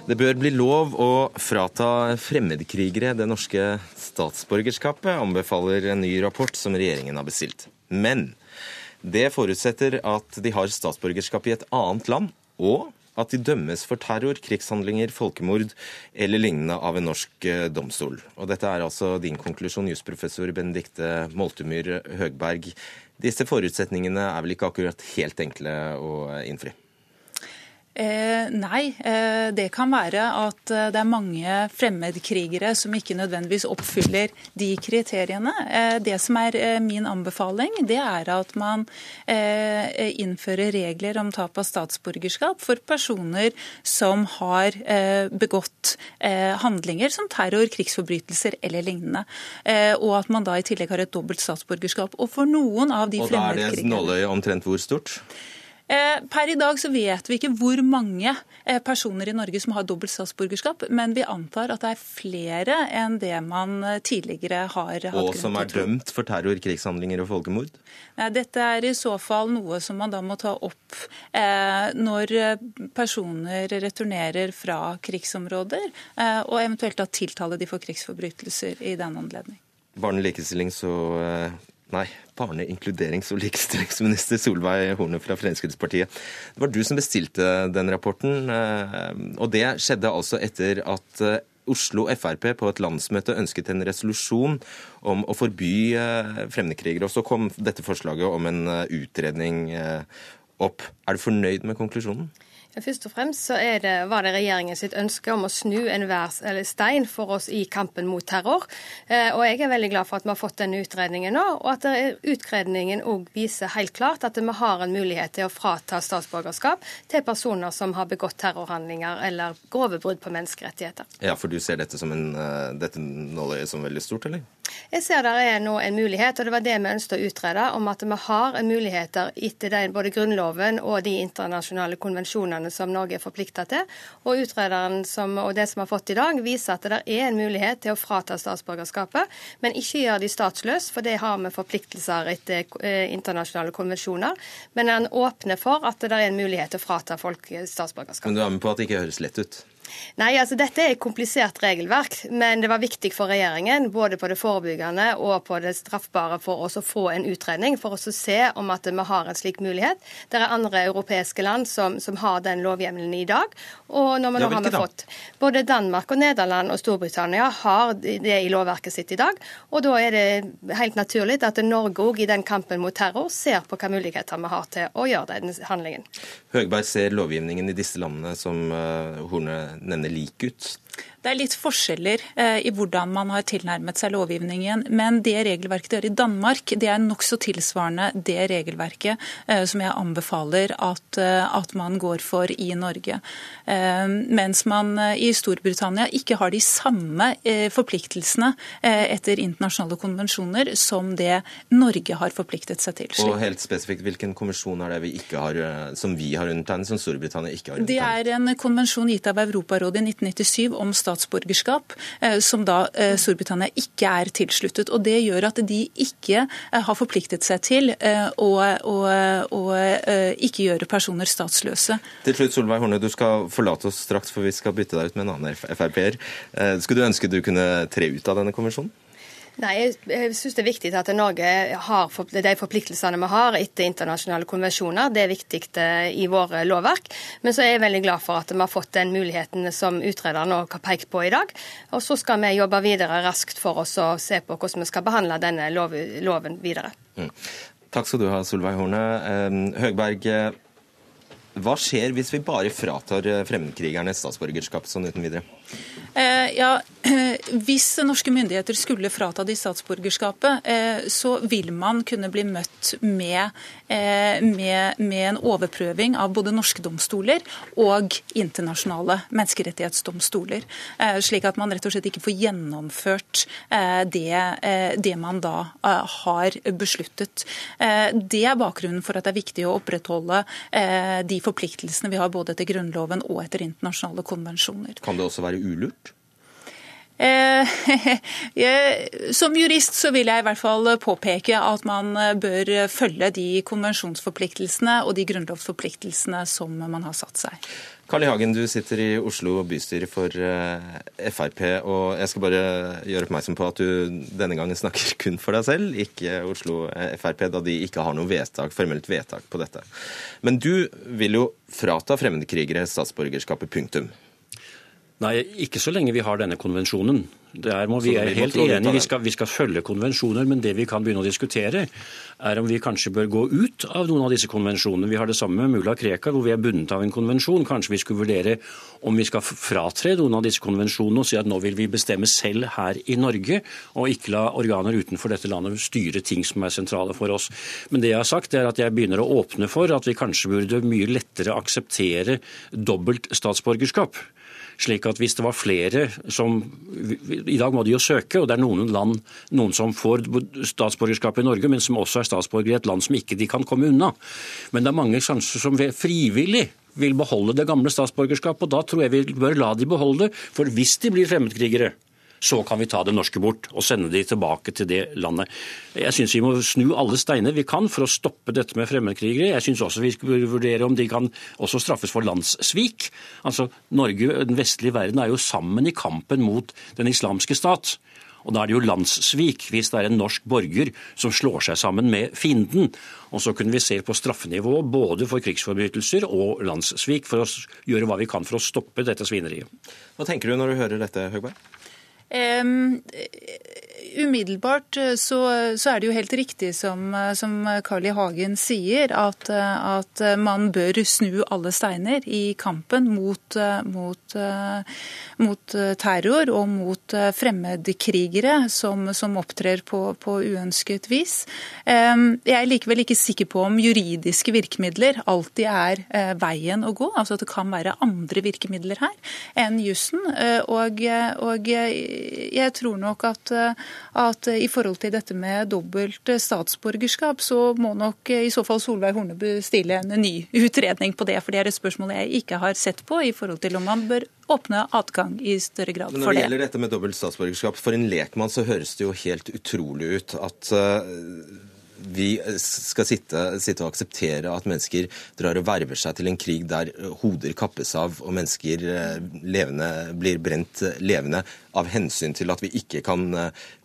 Det bør bli lov å frata fremmedkrigere det norske statsborgerskapet, anbefaler en ny rapport som regjeringen har bestilt. Men det forutsetter at de har statsborgerskap i et annet land, og at de dømmes for terror, krigshandlinger, folkemord eller lignende av en norsk eh, domstol. Og Dette er altså din konklusjon, jusprofessor Benedikte Moltemyr Høgberg. Disse forutsetningene er vel ikke akkurat helt enkle å innfri? Eh, nei, eh, det kan være at eh, det er mange fremmedkrigere som ikke nødvendigvis oppfyller de kriteriene. Eh, det som er eh, min anbefaling, det er at man eh, innfører regler om tap av statsborgerskap for personer som har begått handlinger som terror, krigsforbrytelser eller lignende. og at man da i tillegg har et dobbelt statsborgerskap. Og for noen av de fremmedkrigerne Og da er det nåløyet omtrent hvor stort? Eh, per i dag så vet vi ikke hvor mange eh, personer i Norge som har dobbelt statsborgerskap, men vi antar at det er flere enn det man eh, tidligere har hatt Og som er dømt for terror, krigshandlinger og folkemord? Nei, dette er i så fall noe som man da må ta opp eh, når personer returnerer fra krigsområder, eh, og eventuelt da tiltale de for krigsforbrytelser i den anledning. Barne-, likestillings- og Nei, barne-, inkluderings- og likestillingsminister Solveig Horne fra Fremskrittspartiet. Det var du som bestilte den rapporten, eh, og det skjedde altså etter at eh, Oslo Frp på et landsmøte ønsket en resolusjon om å forby eh, fremmedkrigere. Og så kom dette forslaget om en utredning opp. Er du fornøyd med konklusjonen? Først og fremst så det, var det regjeringen sitt ønske om å snu enhver stein for oss i kampen mot terror. Eh, og jeg er veldig glad for at vi har fått denne utredningen nå, og at utredningen òg viser helt klart at vi har en mulighet til å frata statsborgerskap til personer som har begått terrorhandlinger eller grove brudd på menneskerettigheter. Ja, for du ser dette som en, eh, dette nåløyet som veldig stort, eller? Jeg ser der er nå en mulighet, og det var det vi ønsket å utrede, om at vi har muligheter etter den, både Grunnloven og de internasjonale konvensjonene som Norge er forplikta til. Og utrederen som, og det som vi har fått i dag, viser at det er en mulighet til å frata statsborgerskapet, men ikke gjøre de statsløse, for det har vi forpliktelser etter eh, internasjonale konvensjoner. Men han åpner for at det er en mulighet til å frata folk statsborgerskap. Men du er med på at det ikke høres lett ut? Nei, altså Dette er et komplisert regelverk, men det var viktig for regjeringen både på det forebyggende og på det straffbare for oss å få en utredning, for oss å se om at vi har en slik mulighet. Det er andre europeiske land som, som har den lovhjemmelen i dag. og når vi nå har vi fått Både Danmark og Nederland og Storbritannia har det i lovverket sitt i dag. og Da er det helt naturlig at Norge òg i den kampen mot terror ser på hvilke muligheter vi har til å gjøre den handlingen. Høgberg ser lovgivningen i disse landene som uh, Horne nevner lik ut. Det er litt forskjeller eh, i hvordan man har tilnærmet seg lovgivningen. Men det regelverket de har i Danmark, det er nokså tilsvarende det regelverket eh, som jeg anbefaler at, eh, at, man går for i Norge. Mens man i Storbritannia ikke har de samme forpliktelsene etter internasjonale konvensjoner som det Norge har forpliktet seg til. Og helt spesifikt, Hvilken konvensjon er det vi ikke har, som vi har undertegnet, som Storbritannia ikke har undertegnet? Det er en konvensjon gitt av Europarådet i 1997 om stat statsborgerskap, eh, som da eh, Storbritannia ikke er tilsluttet. Og Det gjør at de ikke eh, har forpliktet seg til å, å, å ikke gjøre personer statsløse. Til slutt, Solveig Horne, du skal forlate oss straks, for vi skal bytte deg ut med en annen Frp-er. Skulle du ønske du kunne tre ut av denne konvensjonen? Nei, Jeg, jeg syns det er viktig at Norge har de forpliktelsene vi har etter internasjonale konvensjoner. Det er viktig eh, i våre lovverk. Men så er jeg veldig glad for at vi har fått den muligheten som utrederen nå har pekt på i dag. Og så skal vi jobbe videre raskt for oss å se på hvordan vi skal behandle denne lov, loven videre. Mm. Takk skal du ha, Solveig Horne. Høgberg, hva skjer hvis vi bare fratar fremmedkrigerne statsborgerskap sånn uten videre? Eh, ja, Hvis norske myndigheter skulle frata de statsborgerskapet, eh, så vil man kunne bli møtt med, eh, med, med, en overprøving av både norske domstoler og internasjonale menneskerettighetsdomstoler. Slik at man rett og slett ikke får gjennomført det, det man da har besluttet. Det er bakgrunnen for at det er viktig å opprettholde de forpliktelsene vi har både etter Grunnloven og etter internasjonale konvensjoner. Kan det også være ulurt? Eh, som jurist så vil jeg i hvert fall påpeke at man bør følge de konvensjonsforpliktelsene og de grunnlovsforpliktelsene som man har satt seg. Carl I. Hagen, du sitter i Oslo bystyre for eh, Frp. og Jeg skal bare gjøre oppmerksom på at du denne gangen snakker kun for deg selv, ikke Oslo eh, Frp, da de ikke har noe vedtak, formelt vedtak på dette. Men du vil jo frata fremmedkrigere statsborgerskapet, punktum. Nei, ikke så lenge vi har denne konvensjonen. Der må vi er helt enige. Vi skal, vi skal følge konvensjoner, men det vi kan begynne å diskutere, er om vi kanskje bør gå ut av noen av disse konvensjonene. Vi har det samme med mulla Krekar, hvor vi er bundet av en konvensjon. Kanskje vi skulle vurdere om vi skal fratre noen av disse konvensjonene og si at nå vil vi bestemme selv her i Norge, og ikke la organer utenfor dette landet styre ting som er sentrale for oss. Men det jeg har sagt, er at jeg begynner å åpne for at vi kanskje burde mye lettere akseptere dobbelt statsborgerskap. Slik at hvis det var flere som I dag må de jo søke, og det er noen land noen som får statsborgerskap i Norge, men som også er statsborger i et land som ikke de kan komme unna. Men det er mange som frivillig vil beholde det gamle statsborgerskapet, og da tror jeg vi bør la de beholde det. For hvis de blir fremmedkrigere, så kan vi ta det norske bort og sende de tilbake til det landet. Jeg syns vi må snu alle steiner vi kan for å stoppe dette med fremmedkrigere. Jeg syns også vi skal vurdere om de kan også straffes for landssvik. Altså, Norge, den vestlige verden, er jo sammen i kampen mot den islamske stat. Og da er det jo landssvik hvis det er en norsk borger som slår seg sammen med fienden. Og så kunne vi se på straffenivået både for krigsforbrytelser og landssvik for å gjøre hva vi kan for å stoppe dette svineriet. Hva tenker du når du hører dette, Høgberg? Um, umiddelbart eh, så, så, er det jo helt riktig som, eh, som Carl I. Hagen sier, at, eh, at, man bør snu alle steiner i kampen mot, mot, mot terror og mot fremmedkrigere som, som opptrer på, på, uønsket vis. Jeg er likevel ikke sikker på om juridiske virkemidler alltid er veien å gå. Altså at det kan være andre virkemidler her enn jussen. Og, og jeg tror nok at, at, i forhold til dette med dobbelt statsborgerskap, så må nok i så fall Solveig Horne bestille en ny utredning på det. For det er et spørsmål jeg ikke har sett på i forhold til om man bør åpne adgang i større grad for det. Når det gjelder dette med dobbelt statsborgerskap, for en lekmann så høres det jo helt utrolig ut at vi skal sitte, sitte, og akseptere at mennesker drar og verver seg til en krig der hoder kappes av og mennesker eh, levende, blir brent levende av hensyn til at vi ikke kan,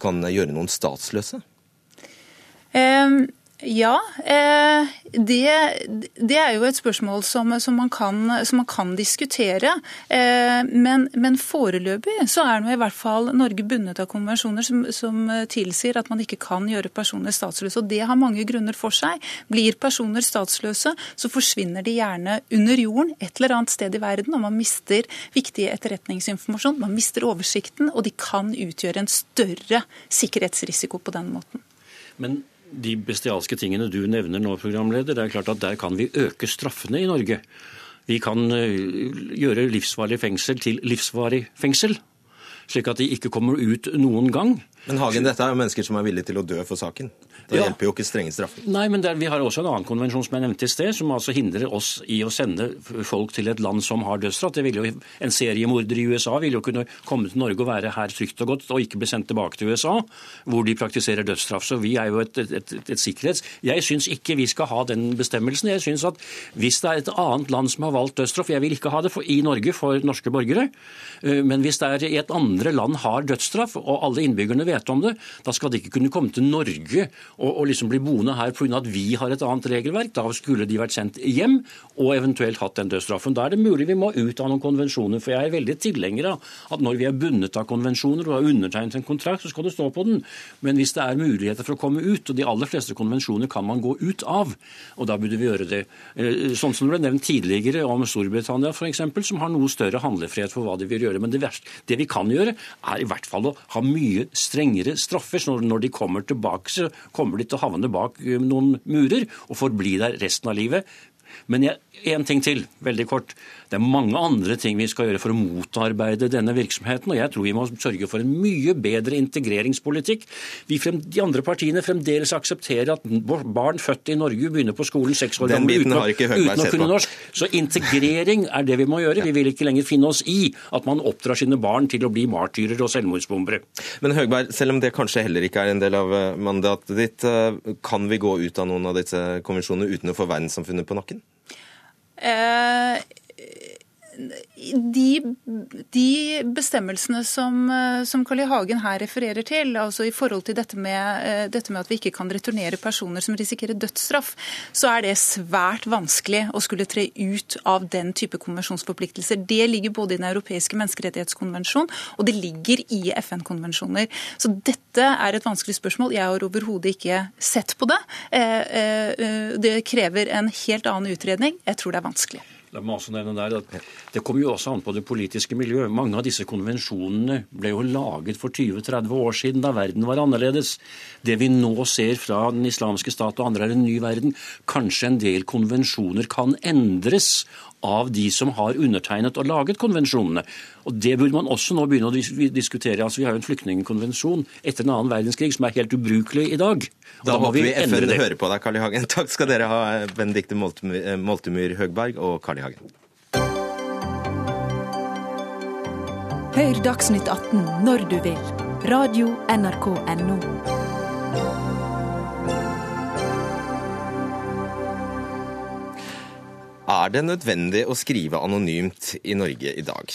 kan gjøre noen statsløse? Um, ja, eh, det, det, er jo et spørsmål som, som, man, kan, som man, kan, diskutere. Eh, men, men, foreløpig så er nå i hvert fall Norge bundet av konvensjoner som, som, tilsier at man ikke kan gjøre personer statsløse. Og det har mange grunner for seg. Blir personer statsløse, så forsvinner de gjerne under jorden et eller annet sted i verden, og man mister viktig etterretningsinformasjon, man mister oversikten, og de kan utgjøre en større sikkerhetsrisiko på den måten. Men de bestialske tingene du nevner nå, programleder, det er klart at der kan vi øke straffene i Norge. Vi kan eh, gjøre livsvarig fengsel til livsvarig fengsel, slik at de ikke kommer ut noen gang. Men Hagen, dette er jo mennesker som er villige til å dø for saken? Det ja. hjelper jo ikke strenge straffer. Nei, men der, vi har også en annen konvensjon som jeg nevnte i sted, som altså hindrer oss i å sende folk til et land som har dødsstraff. En seriemorder i USA ville jo kunne komme til Norge og være her trygt og godt, og ikke bli sendt tilbake til USA, hvor de praktiserer dødsstraff. Så vi er jo et, et, et, et sikkerhets... Jeg syns ikke vi skal ha den bestemmelsen. Jeg syns at hvis det er et annet land som har valgt dødsstraff, jeg vil ikke ha det for, i Norge for norske borgere, eh, men hvis det er i et andre land har dødsstraff, og alle innbyggerne vet om det, da skal de ikke kunne komme til Norge og, og liksom bli boende her pga. at vi har et annet regelverk. Da skulle de vært sendt hjem og eventuelt hatt den dødsstraffen. Da er det mulig vi må ut av noen konvensjoner. For jeg er veldig tilhenger av at når vi er bundet av konvensjoner og har undertegnet en kontrakt, så skal det stå på den. Men hvis det er muligheter for å komme ut, og de aller fleste konvensjoner kan man gå ut av, og da burde vi gjøre det. Eh, sånn som det ble nevnt tidligere om Storbritannia f.eks., som har noe større handlefrihet for hva de vil gjøre. Men det, verste, det vi kan gjøre, er i hvert fall å ha mye strengere straffer. Når de kommer tilbake, så kommer de til å havne bak eh, noen murer og forbli der resten av livet Men én ting til, veldig kort. Det er mange andre ting vi skal gjøre for å motarbeide denne virksomheten. Og jeg tror vi må sørge for en mye bedre integreringspolitikk. Vi frem, de andre partiene fremdeles aksepterer at barn født i Norge begynner på skolen seks år gammel uten, uten, å kunne norsk. Så integrering er det vi må gjøre. Vi vil ikke lenger finne oss i at man oppdrar sine barn til å bli martyrer og selvmordsbombere. Men Høgberg, selv om det kanskje heller ikke er en del av eh, mandatet ditt, eh, kan vi gå ut av noen av disse konvensjonene uten å få verdenssamfunnet på nakken? Eh, de, de, bestemmelsene som, som Carl I. Hagen her refererer til, altså i forhold til dette med, eh, dette med, at vi ikke kan returnere personer som risikerer dødsstraff, så er det svært vanskelig å skulle tre ut av den type konvensjonsforpliktelser. Det ligger både i Den europeiske menneskerettighetskonvensjon og det ligger i FN-konvensjoner. Så dette er et vanskelig spørsmål. Jeg har overhodet ikke sett på det. Eh, eh, det krever en helt annen utredning. Jeg tror det er vanskelig. La meg også nevne der at Det kommer jo også an på det politiske miljøet. Mange av disse konvensjonene ble jo laget for 20-30 år siden, da verden var annerledes. Det vi nå ser fra Den islamske stat og andre, er en ny verden. Kanskje en del konvensjoner kan endres av de som har undertegnet og laget konvensjonene. Og Det burde man også nå begynne å diskutere. Altså, Vi har jo en flyktningkonvensjon etter den annen verdenskrig som er helt ubrukelig i dag. Og da, da må vi FN Høre på deg, Carl I. Hagen. Takk skal dere ha, Benedicte Moltemyr Høgberg og Carl I. Hagen. Hør Dagsnytt 18 når du vil. Radio NRK Radio.nrk.no. Er det nødvendig å skrive anonymt i Norge i dag?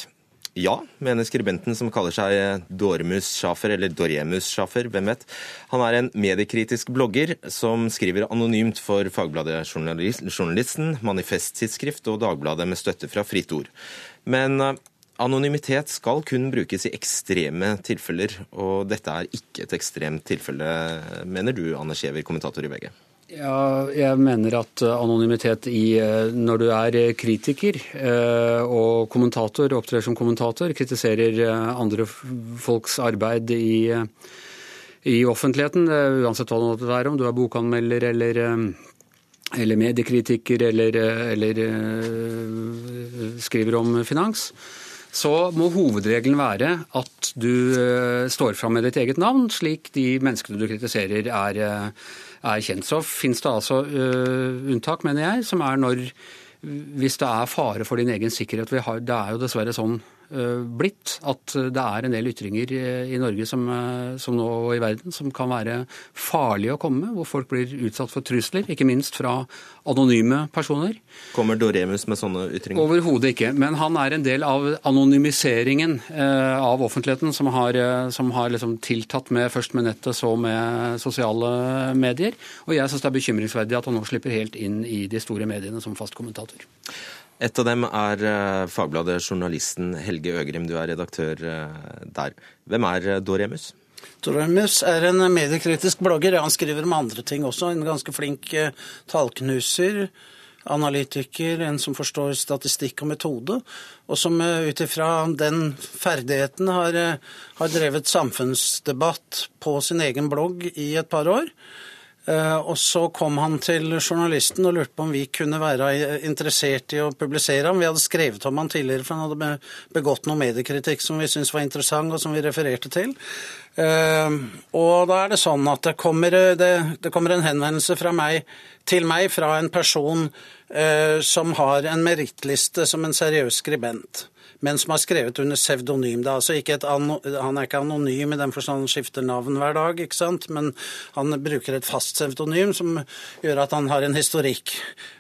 Ja, mener skribenten som kaller seg Dormus Schafer, eller Doremus Schafer, hvem vet. Han er en mediekritisk blogger som skriver anonymt for Fagbladet Journalisten, Manifesttidsskrift og Dagbladet med støtte fra Fritt Ord. Men eh, anonymitet skal kun brukes i ekstreme tilfeller, og dette er ikke et ekstremt tilfelle, mener du, Anne Skjever, kommentator i VG? Ja, jeg mener at eh, anonymitet i eh, Når du er eh, kritiker og kommentator, opptrer som kommentator, kritiserer andre folks arbeid i, i offentligheten, uansett hva det være, om du er bokanmelder eller, eller mediekritiker eller, eller skriver om finans, så må hovedregelen være at du står fram med ditt eget navn, slik de menneskene du kritiserer, er er kjent. Så finnes det altså uh, unntak, mener jeg, som er når hvis det er fare for din egen sikkerhet. det er jo dessverre sånn uh, blitt at det er en del ytringer i Norge som, uh, som nå i verden som kan være farlige å komme med, hvor folk blir utsatt for trusler, ikke minst fra anonyme personer. Kommer Doremus med sånne ytringer? Overhodet ikke. Men han er en del av anonymiseringen eh, av offentligheten, som har, som har liksom tiltatt med først med nettet, så med sosiale medier. Og jeg syns det er bekymringsverdig at han nå slipper helt inn i de store mediene som fast kommentator. Et av dem er eh, Fagbladet journalisten Helge Øgrim, du er redaktør eh, der. Hvem er eh, Doremus? Doremus er en mediekritisk blogger. Han skriver om andre ting også. En ganske flink tallknuser, analytiker, en som forstår statistikk og metode, og som ut ifra den ferdigheten har, har drevet samfunnsdebatt på sin egen blogg i et par år. Eh, og så kom han til journalisten og lurte på om vi kunne være interessert i å publisere ham. Vi hadde skrevet om han tidligere, for han hadde begått noe mediekritikk som vi syntes var interessant, og som vi refererte til. Eh, og da er det sånn at det kommer, det, det kommer en henvendelse meg, til meg fra en person eh, som har en merittliste som en seriøs skribent men som har skrevet under pseudonym. Altså han er ikke anonym i den forstand han skifter navn hver dag, ikke sant? men han bruker et fast pseudonym som gjør at han har en historikk.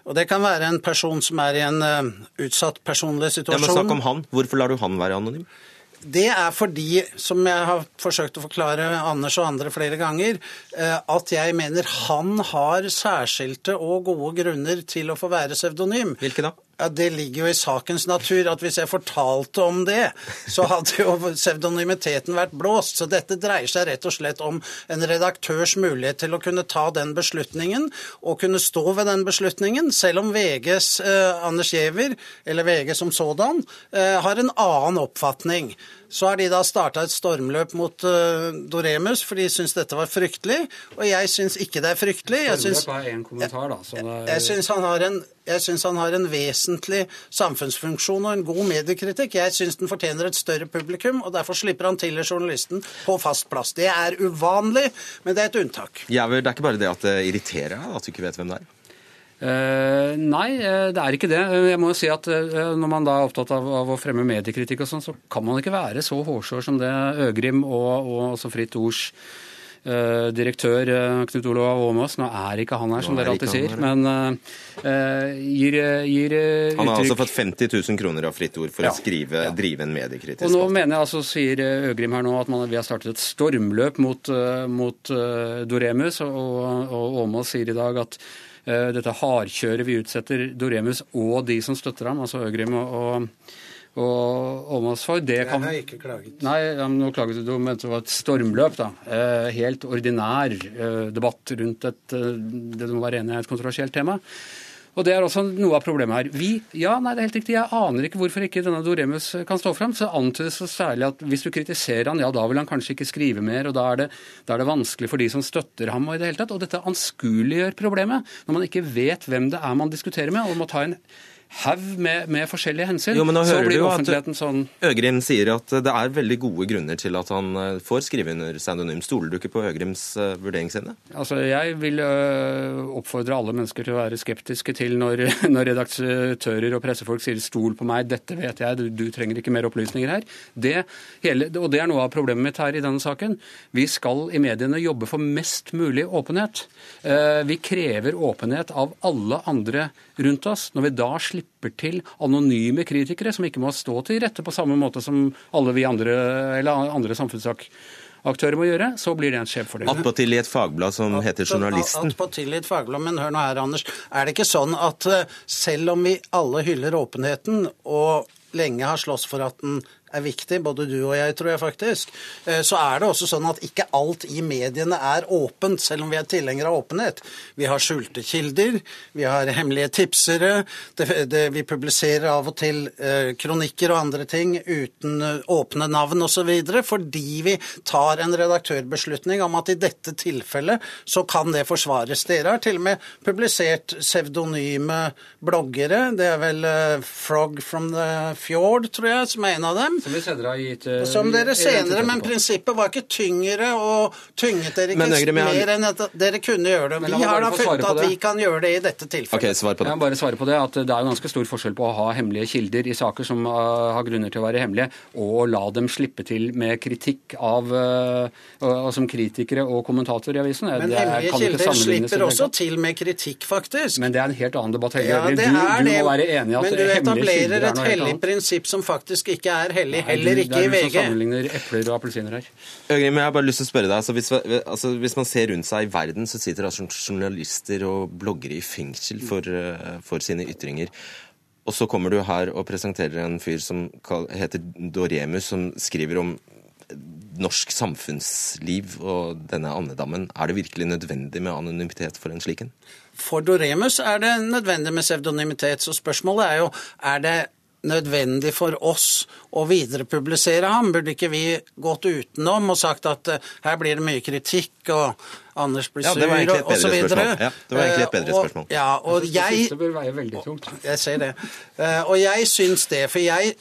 Og Det kan være en person som er i en uh, utsatt personlig situasjon. Ja, men Snakk om han. Hvorfor lar du han være anonym? Det er fordi, som jeg har forsøkt å forklare Anders og andre flere ganger, eh, at jeg mener han har særskilte og gode grunner til å få være pseudonym. Hvilke da? Ja, Det ligger jo i sakens natur at hvis jeg fortalte om det, så hadde jo pseudonymiteten vært blåst. Så dette dreier seg rett og slett om en redaktørs mulighet til å kunne ta den beslutningen, og kunne stå ved den beslutningen, selv om VGs eh, Anders Giæver, eller VG som sådan, eh, har en annen oppfatning. Så har de da starta et stormløp mot uh, Doremus, for de syns dette var fryktelig. Og jeg syns ikke det er fryktelig. Jeg syns, en kommentar, da. Jeg, jeg syns han har en Jeg syns han har en vesentlig samfunnsfunksjon og en god mediekritikk. Jeg syns den fortjener et større publikum, og derfor slipper han til journalisten på fast plass. Det er uvanlig, men det er et unntak. Ja, det er ikke bare det at det irriterer deg at du ikke vet hvem det er? Uh, nei, det er ikke det. Jeg må jo si at uh, Når man da er opptatt av, av å fremme mediekritikk, og sånn, så kan man ikke være så hårsår som det Øgrim og, og også Fritt Ords Uh, direktør Knut Olav Åmås, nå er ikke han her, som dere alltid sier, men gir, gir uttrykk Han har altså fått 50 000 kroner av Fritt Ord for ja. å skrive, ja. drive en mediekritisk Og nå mener jeg altså, sier Øgrim her nå, at man, vi har startet et stormløp mot, mot Doremus, og, og Åmås sier i dag at dette hardkjøret vi utsetter Doremus og de som støtter ham, altså Øgrim og, og Åmås for. Det kan... Jeg har ikke klaget. Nei, nå klaget du, men det var et stormløp, da. Eh, helt ordinær eh, debatt rundt et det du må være enig i, et kontroversielt tema. Og Det er også noe av problemet her. Vi, ja, nei, det er helt riktig, Jeg aner ikke hvorfor ikke denne Doremus kan stå fram. Så antydes det særlig at hvis du kritiserer han, ja, da vil han kanskje ikke skrive mer, og da er, det, da er det vanskelig for de som støtter ham. Og i det hele tatt. Og dette anskueliggjør problemet, når man ikke vet hvem det er man diskuterer med, og må ta en haug med, med, forskjellige hensyn. Jo, men nå hører du jo at sånn Øgrim sier at det er veldig gode grunner til at han eh, får skrive under pseudonym. Stoler du ikke på Øgrims vurdering vurderingsevne? Altså, jeg vil uh, oppfordre alle mennesker til å være skeptiske til når, når redaktører og pressefolk sier 'stol på meg, dette vet jeg, du, du trenger ikke mer opplysninger her'. Det hele, og det er noe av problemet mitt her i denne saken. Vi skal i mediene jobbe for mest mulig åpenhet. Vi krever åpenhet av alle andre rundt oss. Når vi da slipper til anonyme kritikere som ikke må stå til rette på samme måte som alle vi andre, eller andre samfunnsaktører må gjøre, så blir det en skjevfordeling. Attpåtil i et fagblad som heter Journalisten. Attpåtil i et fagblad, men hør nå her, Anders. Er det ikke sånn at eh, selv om vi alle hyller åpenheten, og lenge har slåss for at den er viktig, både du og jeg, tror jeg faktisk, eh, så er det også sånn at ikke alt i mediene er åpent, selv om vi er tilhengere av åpenhet. Vi har skjulte kilder, vi har hemmelige tipsere, det, det, vi publiserer av og til eh, kronikker og andre ting uten eh, åpne navn osv., fordi vi tar en redaktørbeslutning om at i dette tilfellet så kan det forsvares. Dere har til og med publisert pseudonyme bloggere. Det er vel Frog from the Fjord, tror jeg, som er en av dem. Som vi senere har gitt uh, Som dere senere, men prinsippet var ikke tyngre og tynget dere ikke Øgrim, mer enn at dere kunne gjøre det. Vi har da funnet at vi kan gjøre det i dette tilfellet. Okay, svar på det. Jeg må bare svare på det, at det er jo ganske stor forskjell på å ha hemmelige kilder i saker som uh, har grunner til å være hemmelige, og å la dem slippe til med kritikk av uh, som kritikere og kommentatorer i avisen. Men hemmelige kilder slipper også til med kritikk, faktisk. Men det er en helt annen debatt. Ja, det du, du, må være enig i at hemmelige kilder er noe helt annet. Men du etablerer et hellig prinsipp som faktisk ikke er hellig Nei, heller ikke i VG. Det er du som sammenligner epler og appelsiner her. Øgrim, jeg har bare lyst til å spørre deg. Altså, hvis, altså, hvis, man ser rundt seg i verden, så sitter altså journalister og bloggere i fengsel for, uh, for sine ytringer. Og så kommer du her og presenterer en fyr som heter Doremus, som skriver om norsk samfunnsliv og denne andedammen. Er det virkelig nødvendig med anonymitet for en slik en? For Doremus er det nødvendig med pseudonymitet. Så spørsmålet er jo er det nødvendig for oss å viderepublisere ham? Burde ikke vi gått utenom og sagt at uh, her blir det mye kritikk, og Anders blir sur, ja, og så videre? Ja, det var egentlig et bedre spørsmål. Ja, og jeg, det bør veie veldig tungt. Jeg ser det. Uh, og jeg syns det, for jeg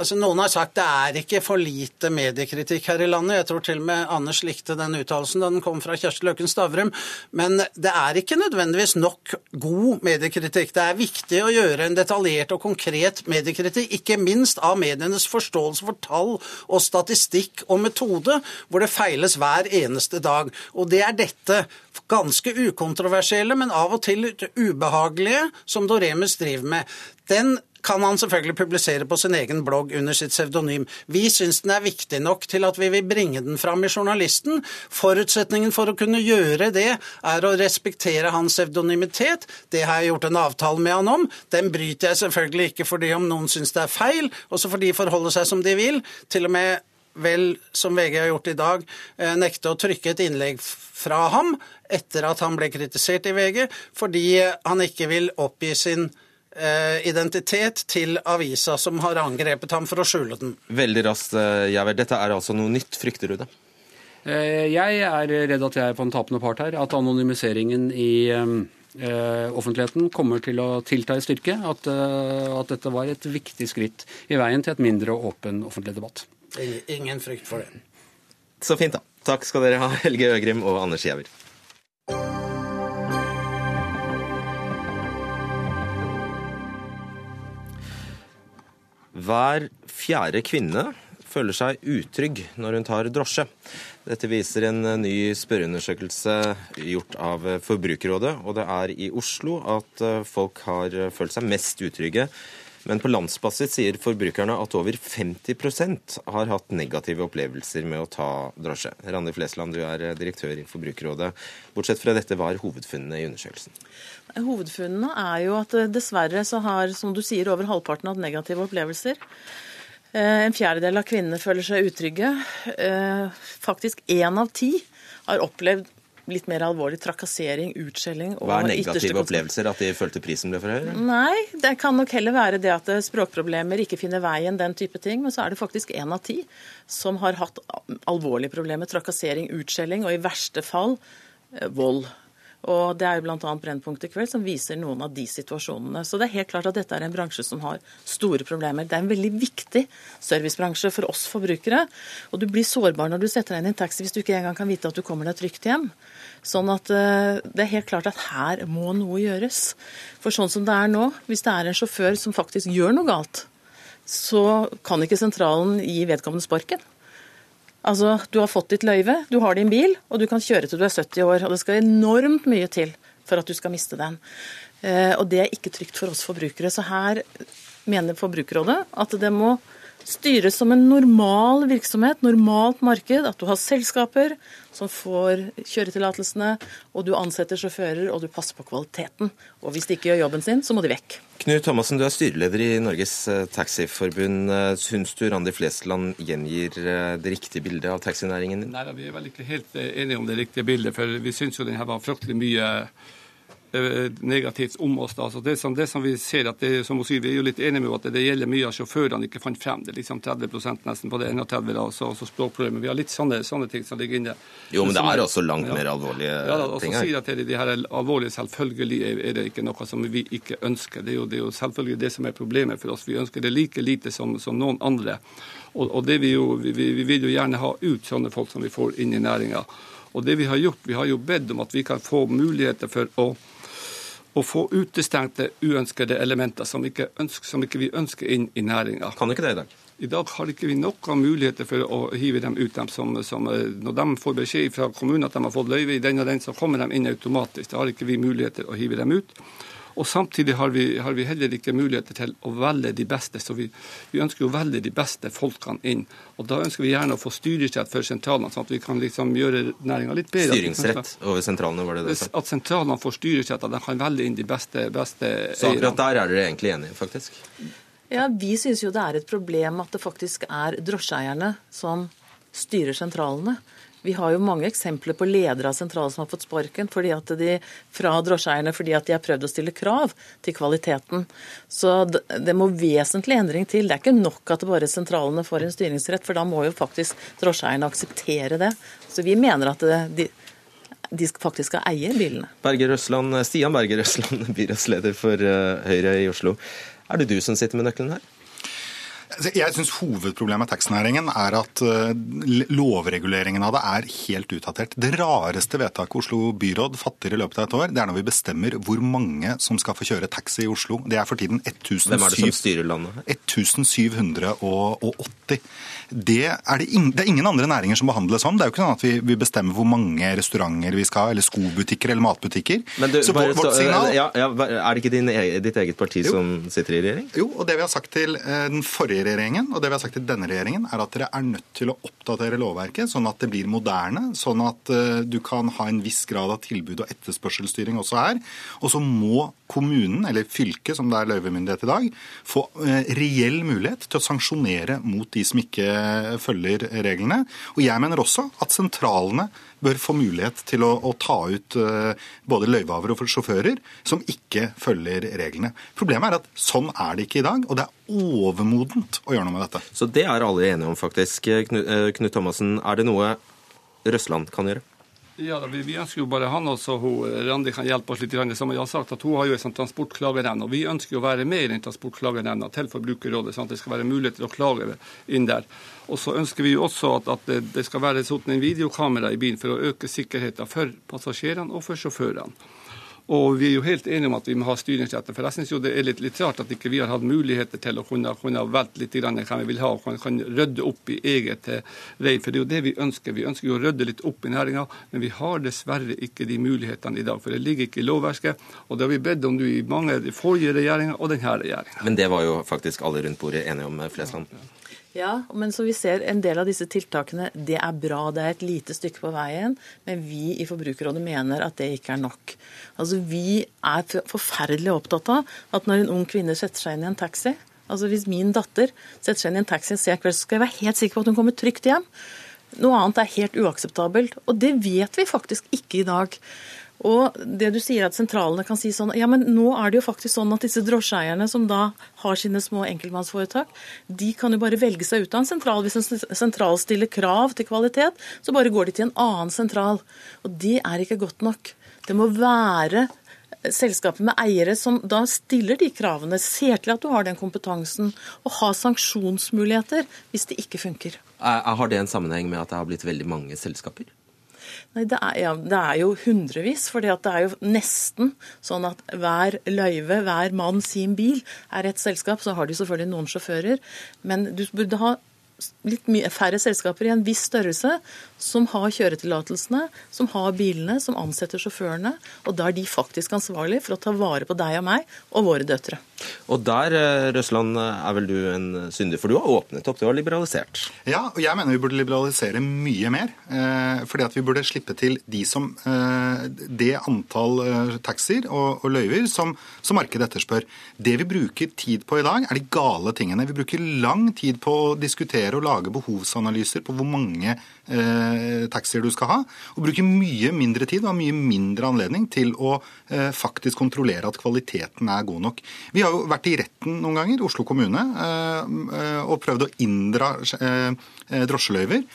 Altså, Noen har sagt det er ikke for lite mediekritikk her i landet. Jeg tror til og med Anders likte den uttalelsen da den kom fra Kjersti Løkken Stavrum. Men det er ikke nødvendigvis nok god mediekritikk. Det er viktig å gjøre en detaljert og konkret mediekritikk, ikke minst av medienes forståelse for tall og statistikk og metode, hvor det feiles hver eneste dag. Og det er dette ganske ukontroversielle, men av og til ubehagelige, som Doremus driver med. Den kan han selvfølgelig publisere på sin egen blogg under sitt pseudonym. Vi syns den er viktig nok til at vi vil bringe den fram i journalisten. Forutsetningen for å kunne gjøre det er å respektere hans pseudonymitet. Det har jeg gjort en avtale med han om. Den bryter jeg selvfølgelig ikke fordi om noen syns det er feil, også fordi de forholder seg som de vil. Til og med vel, som VG har gjort i dag, eh, nekte å trykke et innlegg fra ham etter at han ble kritisert i VG, fordi han ikke vil oppgi sin identitet til avisa som har angrepet ham for å skjule den. Veldig raskt, eh, Jæver. Dette er altså noe nytt. Frykter du det? Eh, jeg er redd at jeg er på en tapende part her. At anonymiseringen i offentligheten kommer til å tilta i styrke. At, at dette var et viktig skritt i veien til et mindre åpen offentlig debatt. Ingen frykt for det. Så fint, da. Takk skal dere ha, Helge Øgrim og Anders Giæver. Hver fjerde kvinne føler seg utrygg når hun tar drosje. Dette viser en ny spørreundersøkelse gjort av Forbrukerrådet. Og det er i Oslo at folk har følt seg mest utrygge. Men på landsbasis sier forbrukerne at over 50% har hatt negative opplevelser med å ta drosje. Randi Flesland, du er direktør i Forbrukerrådet. Bortsett fra dette, hva er hovedfunnene i undersøkelsen? Hovedfunnene er jo at dessverre så har, som du sier, over halvparten hatt negative opplevelser. Eh, en fjerdedel av kvinnene føler seg utrygge. Eh, faktisk én av ti har opplevd litt mer alvorlig trakassering, utskjelling og Hva er negative opplevelser? At de følte prisen ble for høy? Nei, det kan nok heller være det at språkproblemer ikke finner veien, den type ting. Men så er det faktisk én av ti som har hatt alvorlige problemer. Trakassering, utskjelling og i verste fall eh, vold. Og Det er jo bl.a. Brennpunkt i kveld som viser noen av de situasjonene. Så det er helt klart at dette er en bransje som har store problemer. Det er en veldig viktig servicebransje for oss forbrukere. Og du blir sårbar når du setter deg inn i en taxi hvis du ikke engang kan vite at du kommer deg trygt hjem. Sånn at eh, det er helt klart at her må noe gjøres. For sånn som det er nå, hvis det er en sjåfør som faktisk gjør noe galt, så kan ikke sentralen gi vedkommende sparken. Altså, Du har fått ditt løyve, du har din bil, og du kan kjøre til du er 70 år. og Det skal enormt mye til for at du skal miste den. Eh, og Det er ikke trygt for oss forbrukere. Så her mener Forbrukerrådet at det må styres som en normal virksomhet, normalt marked. At du har selskaper som får kjøretillatelsene, og du ansetter sjåfører og du passer på kvaliteten. Og hvis de ikke gjør jobben sin, så må de vekk. Knut Thomassen, du er styreleder i Norges eh, Taxiforbund. Eh, syns du Randi Flesland gjengir eh, det riktige bildet av taxinæringen? Nei, Vi er vel ikke helt enige om det riktige bildet, for vi syns jo den her var fryktelig mye negativt om oss. da. Så det, som, det som Vi ser at det, som hun sier, vi er jo litt enige med at det, gjelder mye av sjåførene ikke fant frem. Det er liksom 30 nesten på det 31 da, så, så språkproblemer. Vi har litt sånne, sånne, ting som ligger inne. Jo, men det er også langt ja. mer alvorlige ja, da, ting her. Sier at det, de her alvorlige selvfølgelig er, er, det ikke noe som vi ikke ønsker. Det er, jo, det er jo selvfølgelig det som er problemet for oss. Vi ønsker det like lite som, som noen andre. Og, og det vi, jo, vi, vi vil jo gjerne ha ut sånne folk som vi får inn i næringa. Og det vi har gjort, vi har jo bedt om at vi kan få muligheter for å å få utestengte uønskede elementer som ikke, ønsker, som ikke vi ønsker inn i næringa. Kan ikke det i dag? I dag har ikke vi noen muligheter for å hive dem ut. Dem som, som, eh, når de får beskjed fra kommunen at de har fått løyve i den og den, så kommer de inn automatisk. Da har ikke vi muligheter å hive dem ut. Og Samtidig har vi, har vi, heller ikke muligheter til å velge de beste. Så vi, vi, ønsker å velge de beste folkene inn. Og Da ønsker vi gjerne å få styresrett for sentralene, sånn at vi kan liksom gjøre næringa litt bedre. Styringsrett over sentralene, var det det? At sentralene får styresrett, at de kan velge inn de beste, beste Så akkurat der er dere egentlig enige, faktisk? Ja, Vi syns jo det er et problem at det faktisk er drosjeeierne som styrer sentralene. Vi har jo mange eksempler på ledere av sentraler som har fått sparken fordi at de, fra drosjeeierne fordi at de har prøvd å stille krav til kvaliteten. Så det må vesentlig endring til. Det er ikke nok at bare sentralene får en styringsrett, for da må jo faktisk drosjeeierne akseptere det. Så vi mener at de, de faktisk skal eie bilene. Berger Røsland, Stian Berger Røsland, byrådsleder for eh, Høyre i Oslo. Er det du som sitter med nøkkelen her? Altså, jeg syns hovedproblemet med taxinæringen er at eh, lovreguleringen av det er helt utdatert. Det rareste vedtaket Oslo byråd fatter i løpet av et år, det er når vi bestemmer hvor mange som skal få kjøre taxi i Oslo. Det er for tiden 1700, Hvem er det som styrer landet? 1780. Det er, det, ing, det er ingen andre næringer som behandles sånn. Det er jo ikke sånn at vi, vi bestemmer hvor mange restauranter vi skal ha, eller skobutikker eller matbutikker. Men du, så vårt signal... Ja, ja, er det ikke din, ditt eget parti jo. som sitter i regjering? Jo, og det vi har sagt til eh, den forrige regjeringen, og det vi har sagt til denne regjeringen, er at dere er nødt til å oppdatere lovverket sånn at det blir moderne, sånn at uh, du kan ha en viss grad av tilbud og etterspørselsstyring også her. Og så må kommunen, eller fylket som det er løyvemyndighet i dag, få uh, reell mulighet til å sanksjonere mot de som ikke følger reglene. Og jeg mener også at sentralene bør få mulighet til å, å ta ut uh, både løyvehavere og sjåfører som ikke følger reglene. Problemet er at sånn er det ikke i dag, og det er overmodent å gjøre noe med dette. Så det er alle enige om, faktisk. Knut, Knut Thomassen, er det noe Røsland kan gjøre? Ja, vi, vi, ønsker jo bare han også, hun, Randi kan hjelpe oss litt. Som jeg har sagt, at Hun har jo en sånn transportklagenemnd. og Vi ønsker å være med i den transportklagenemnda til Forbrukerrådet, sånn at det skal være mulighet til å klage inn der. Og så ønsker vi jo også at, at det, det, skal være en videokamera i bilen for å øke sikkerheten for passasjerene og for sjåførene. Og vi er jo helt enige om at vi må ha styringsretter. For jeg syns det er litt, litt, rart at ikke vi har hatt muligheter til å kunne, kunne velte litt grann hva vi vil ha, og kan, kan rydde opp i eget rein. For det er jo det vi ønsker. Vi ønsker jo å rydde litt opp i næringa, men vi har dessverre ikke de mulighetene i dag. For det ligger ikke i lovverket. Og det har vi bedt om nå i mange forrige regjeringer og denne regjeringa. Men det var jo faktisk alle rundt bordet enige om, Flesland? Ja, men så vi ser en del av disse tiltakene, det er bra, det er et lite stykke på veien. Men vi i Forbrukerrådet mener at det ikke er nok. Altså Vi er forferdelig opptatt av at når en ung kvinne setter seg inn i en taxi Altså Hvis min datter setter seg inn i en taxi en sen kveld, så skal jeg være helt sikker på at hun kommer trygt hjem. Noe annet er helt uakseptabelt. Og det vet vi faktisk ikke i dag. Og det du sier at sentralene kan si sånn Ja, men nå er det jo faktisk sånn at disse drosjeeierne som da har sine små enkeltmannsforetak, de kan jo bare velge seg ut av en sentral. Hvis en sentral stiller krav til kvalitet, så bare går de til en annen sentral. Og det er ikke godt nok. Det må være selskaper med eiere som da stiller de kravene, ser til at du har den kompetansen, og har sanksjonsmuligheter hvis det ikke funker. Har det en sammenheng med at det har blitt veldig mange selskaper? Nei, det er, ja, det er, jo hundrevis. For det er jo nesten sånn at hver løyve, hver mann sin bil, er et selskap. Så har de selvfølgelig noen sjåfører. Men du burde ha litt mye færre selskaper i en viss størrelse som har kjøretillatelsene, som har bilene, som ansetter sjåførene. Og da er de faktisk ansvarlige for å ta vare på deg og meg og våre døtre. Og der, eh, Røsland, er vel du en synder, for du har åpnet opp, du har liberalisert? Ja, og jeg mener vi burde liberalisere mye mer. Eh, fordi at vi burde slippe til de som eh, det antall taxier og, og løyver som, som markedet etterspør. Det vi bruker tid på i dag, er de gale tingene. Vi bruker lang tid på å diskutere og lage behovsanalyser på hvor mange eh, taxier du skal ha, og bruke mye mindre tid og mye mindre anledning til å eh, faktisk kontrollere at kvaliteten er god nok. Vi har jo vært i retten noen ganger, Oslo kommune, eh, eh og prøvd å inndra eh, eh, drosjeløyver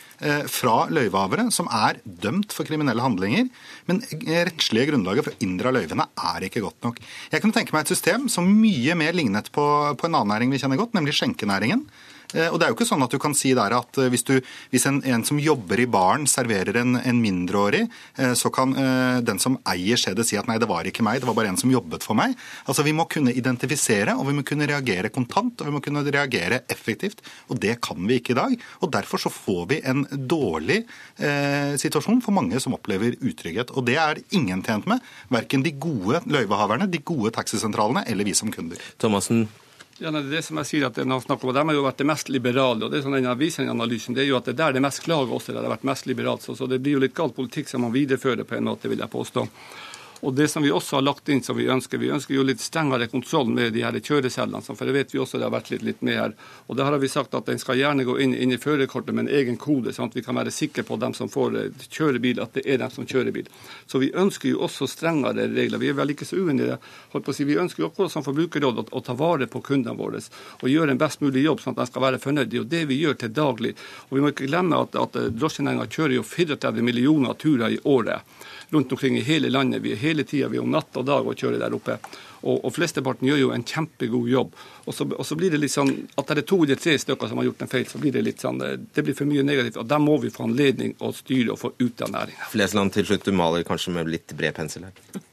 fra løyvehavere som er dømt for kriminelle handlinger. Men rettslige grunnlaget for å inndra løyvene er ikke godt nok. Jeg kunne tenke meg et system som mye mer lignet på, på en annen næring vi kjenner godt, nemlig skjenkenæringen. Eh, og det er jo ikke sånn at du kan si der at eh, hvis, du, hvis en, en, som jobber i baren serverer en, en, mindreårig, eh, så kan den som eier stedet si at nei, det var ikke meg, det var bare en som jobbet for meg. Altså Vi må kunne identifisere, og vi må kunne reagere kontant, og vi må kunne reagere effektivt. Og det kan vi ikke i dag. Og derfor så får vi en dårlig eh, situasjon for mange som opplever utrygghet. Og det er ingen tjent med. Verken de gode løyvehaverne, de gode taxisentralene eller vi som kunder. Thomasen, ja, det, det som jeg sier at når snakker om, De har jo vært det mest liberale. og det er sånn den analysen, det er jo at det der det mest klager også, det har vært mest liberalt. Så, så det blir jo litt gal politikk som man viderefører på en måte, vil jeg påstå. Og det som vi også har lagt inn som vi ønsker, vi ønsker jo litt strengere kontroll med de her kjørecellene. For det vet vi også det har vært litt, litt med her. Og der har vi sagt at en skal gjerne gå inn, inn i førerkortet med en egen kode, sånn at vi kan være sikre på dem som får eh, kjøre bil, at det er dem som kjører bil. Så vi ønsker jo også strengere regler. Vi er vel ikke så uenige. Holdt på å si, Vi ønsker jo akkurat som forbrukerråd å, å, ta vare på kundene våre og gjøre en best mulig jobb, sånn at de skal være fornøyd. Det er jo det vi gjør til daglig. Og vi må ikke glemme at, at drosjenæringa kjører jo 34 millioner turer i året rundt omkring i hele landet. Vi er hele tida om natt og dag og kjører der oppe. Og, og flesteparten gjør jo en kjempegod jobb. Og så, og så, blir det litt sånn at det er to eller tre stykker som har gjort en feil, så blir det litt sånn Det blir for mye negativt. Og der må vi få anledning å styre og få ut av næringa. Flesland, til slutt, du maler kanskje med litt bred pensel her?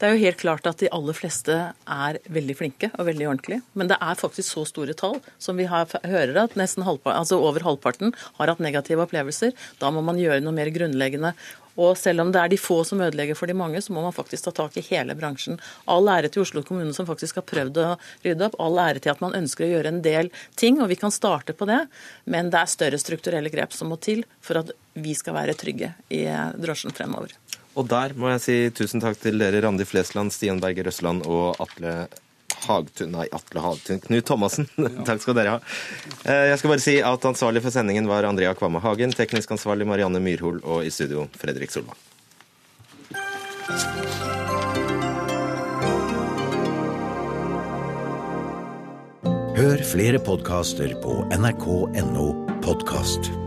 Det er jo helt klart at de aller fleste er veldig flinke og veldig ordentlige. Men det er faktisk så store tall som vi har, hører at nesten halvparten, altså over halvparten har hatt negative opplevelser. Da må man gjøre noe mer grunnleggende. Og selv om det er de få som ødelegger for de mange, så må man faktisk ta tak i hele bransjen. All ære til Oslo kommune som faktisk har prøvd å rydde opp. All ære til at man ønsker å gjøre en del ting, og vi kan starte på det. Men det er større strukturelle grep som må til for at vi skal være trygge i drosjen fremover. Og der må jeg si tusen takk til dere, Randi Flesland, Stian Berger Røsland og Atle Hagtun Nei, Atle Hagtun. Knut Thomassen. Takk skal dere ha. Eh, jeg skal bare si at ansvarlig for sendingen var Andrea Kvamme Hagen, teknisk ansvarlig Marianne Myrhol og i studio Fredrik Solvang. Hør flere podkaster på nrk.no podkast.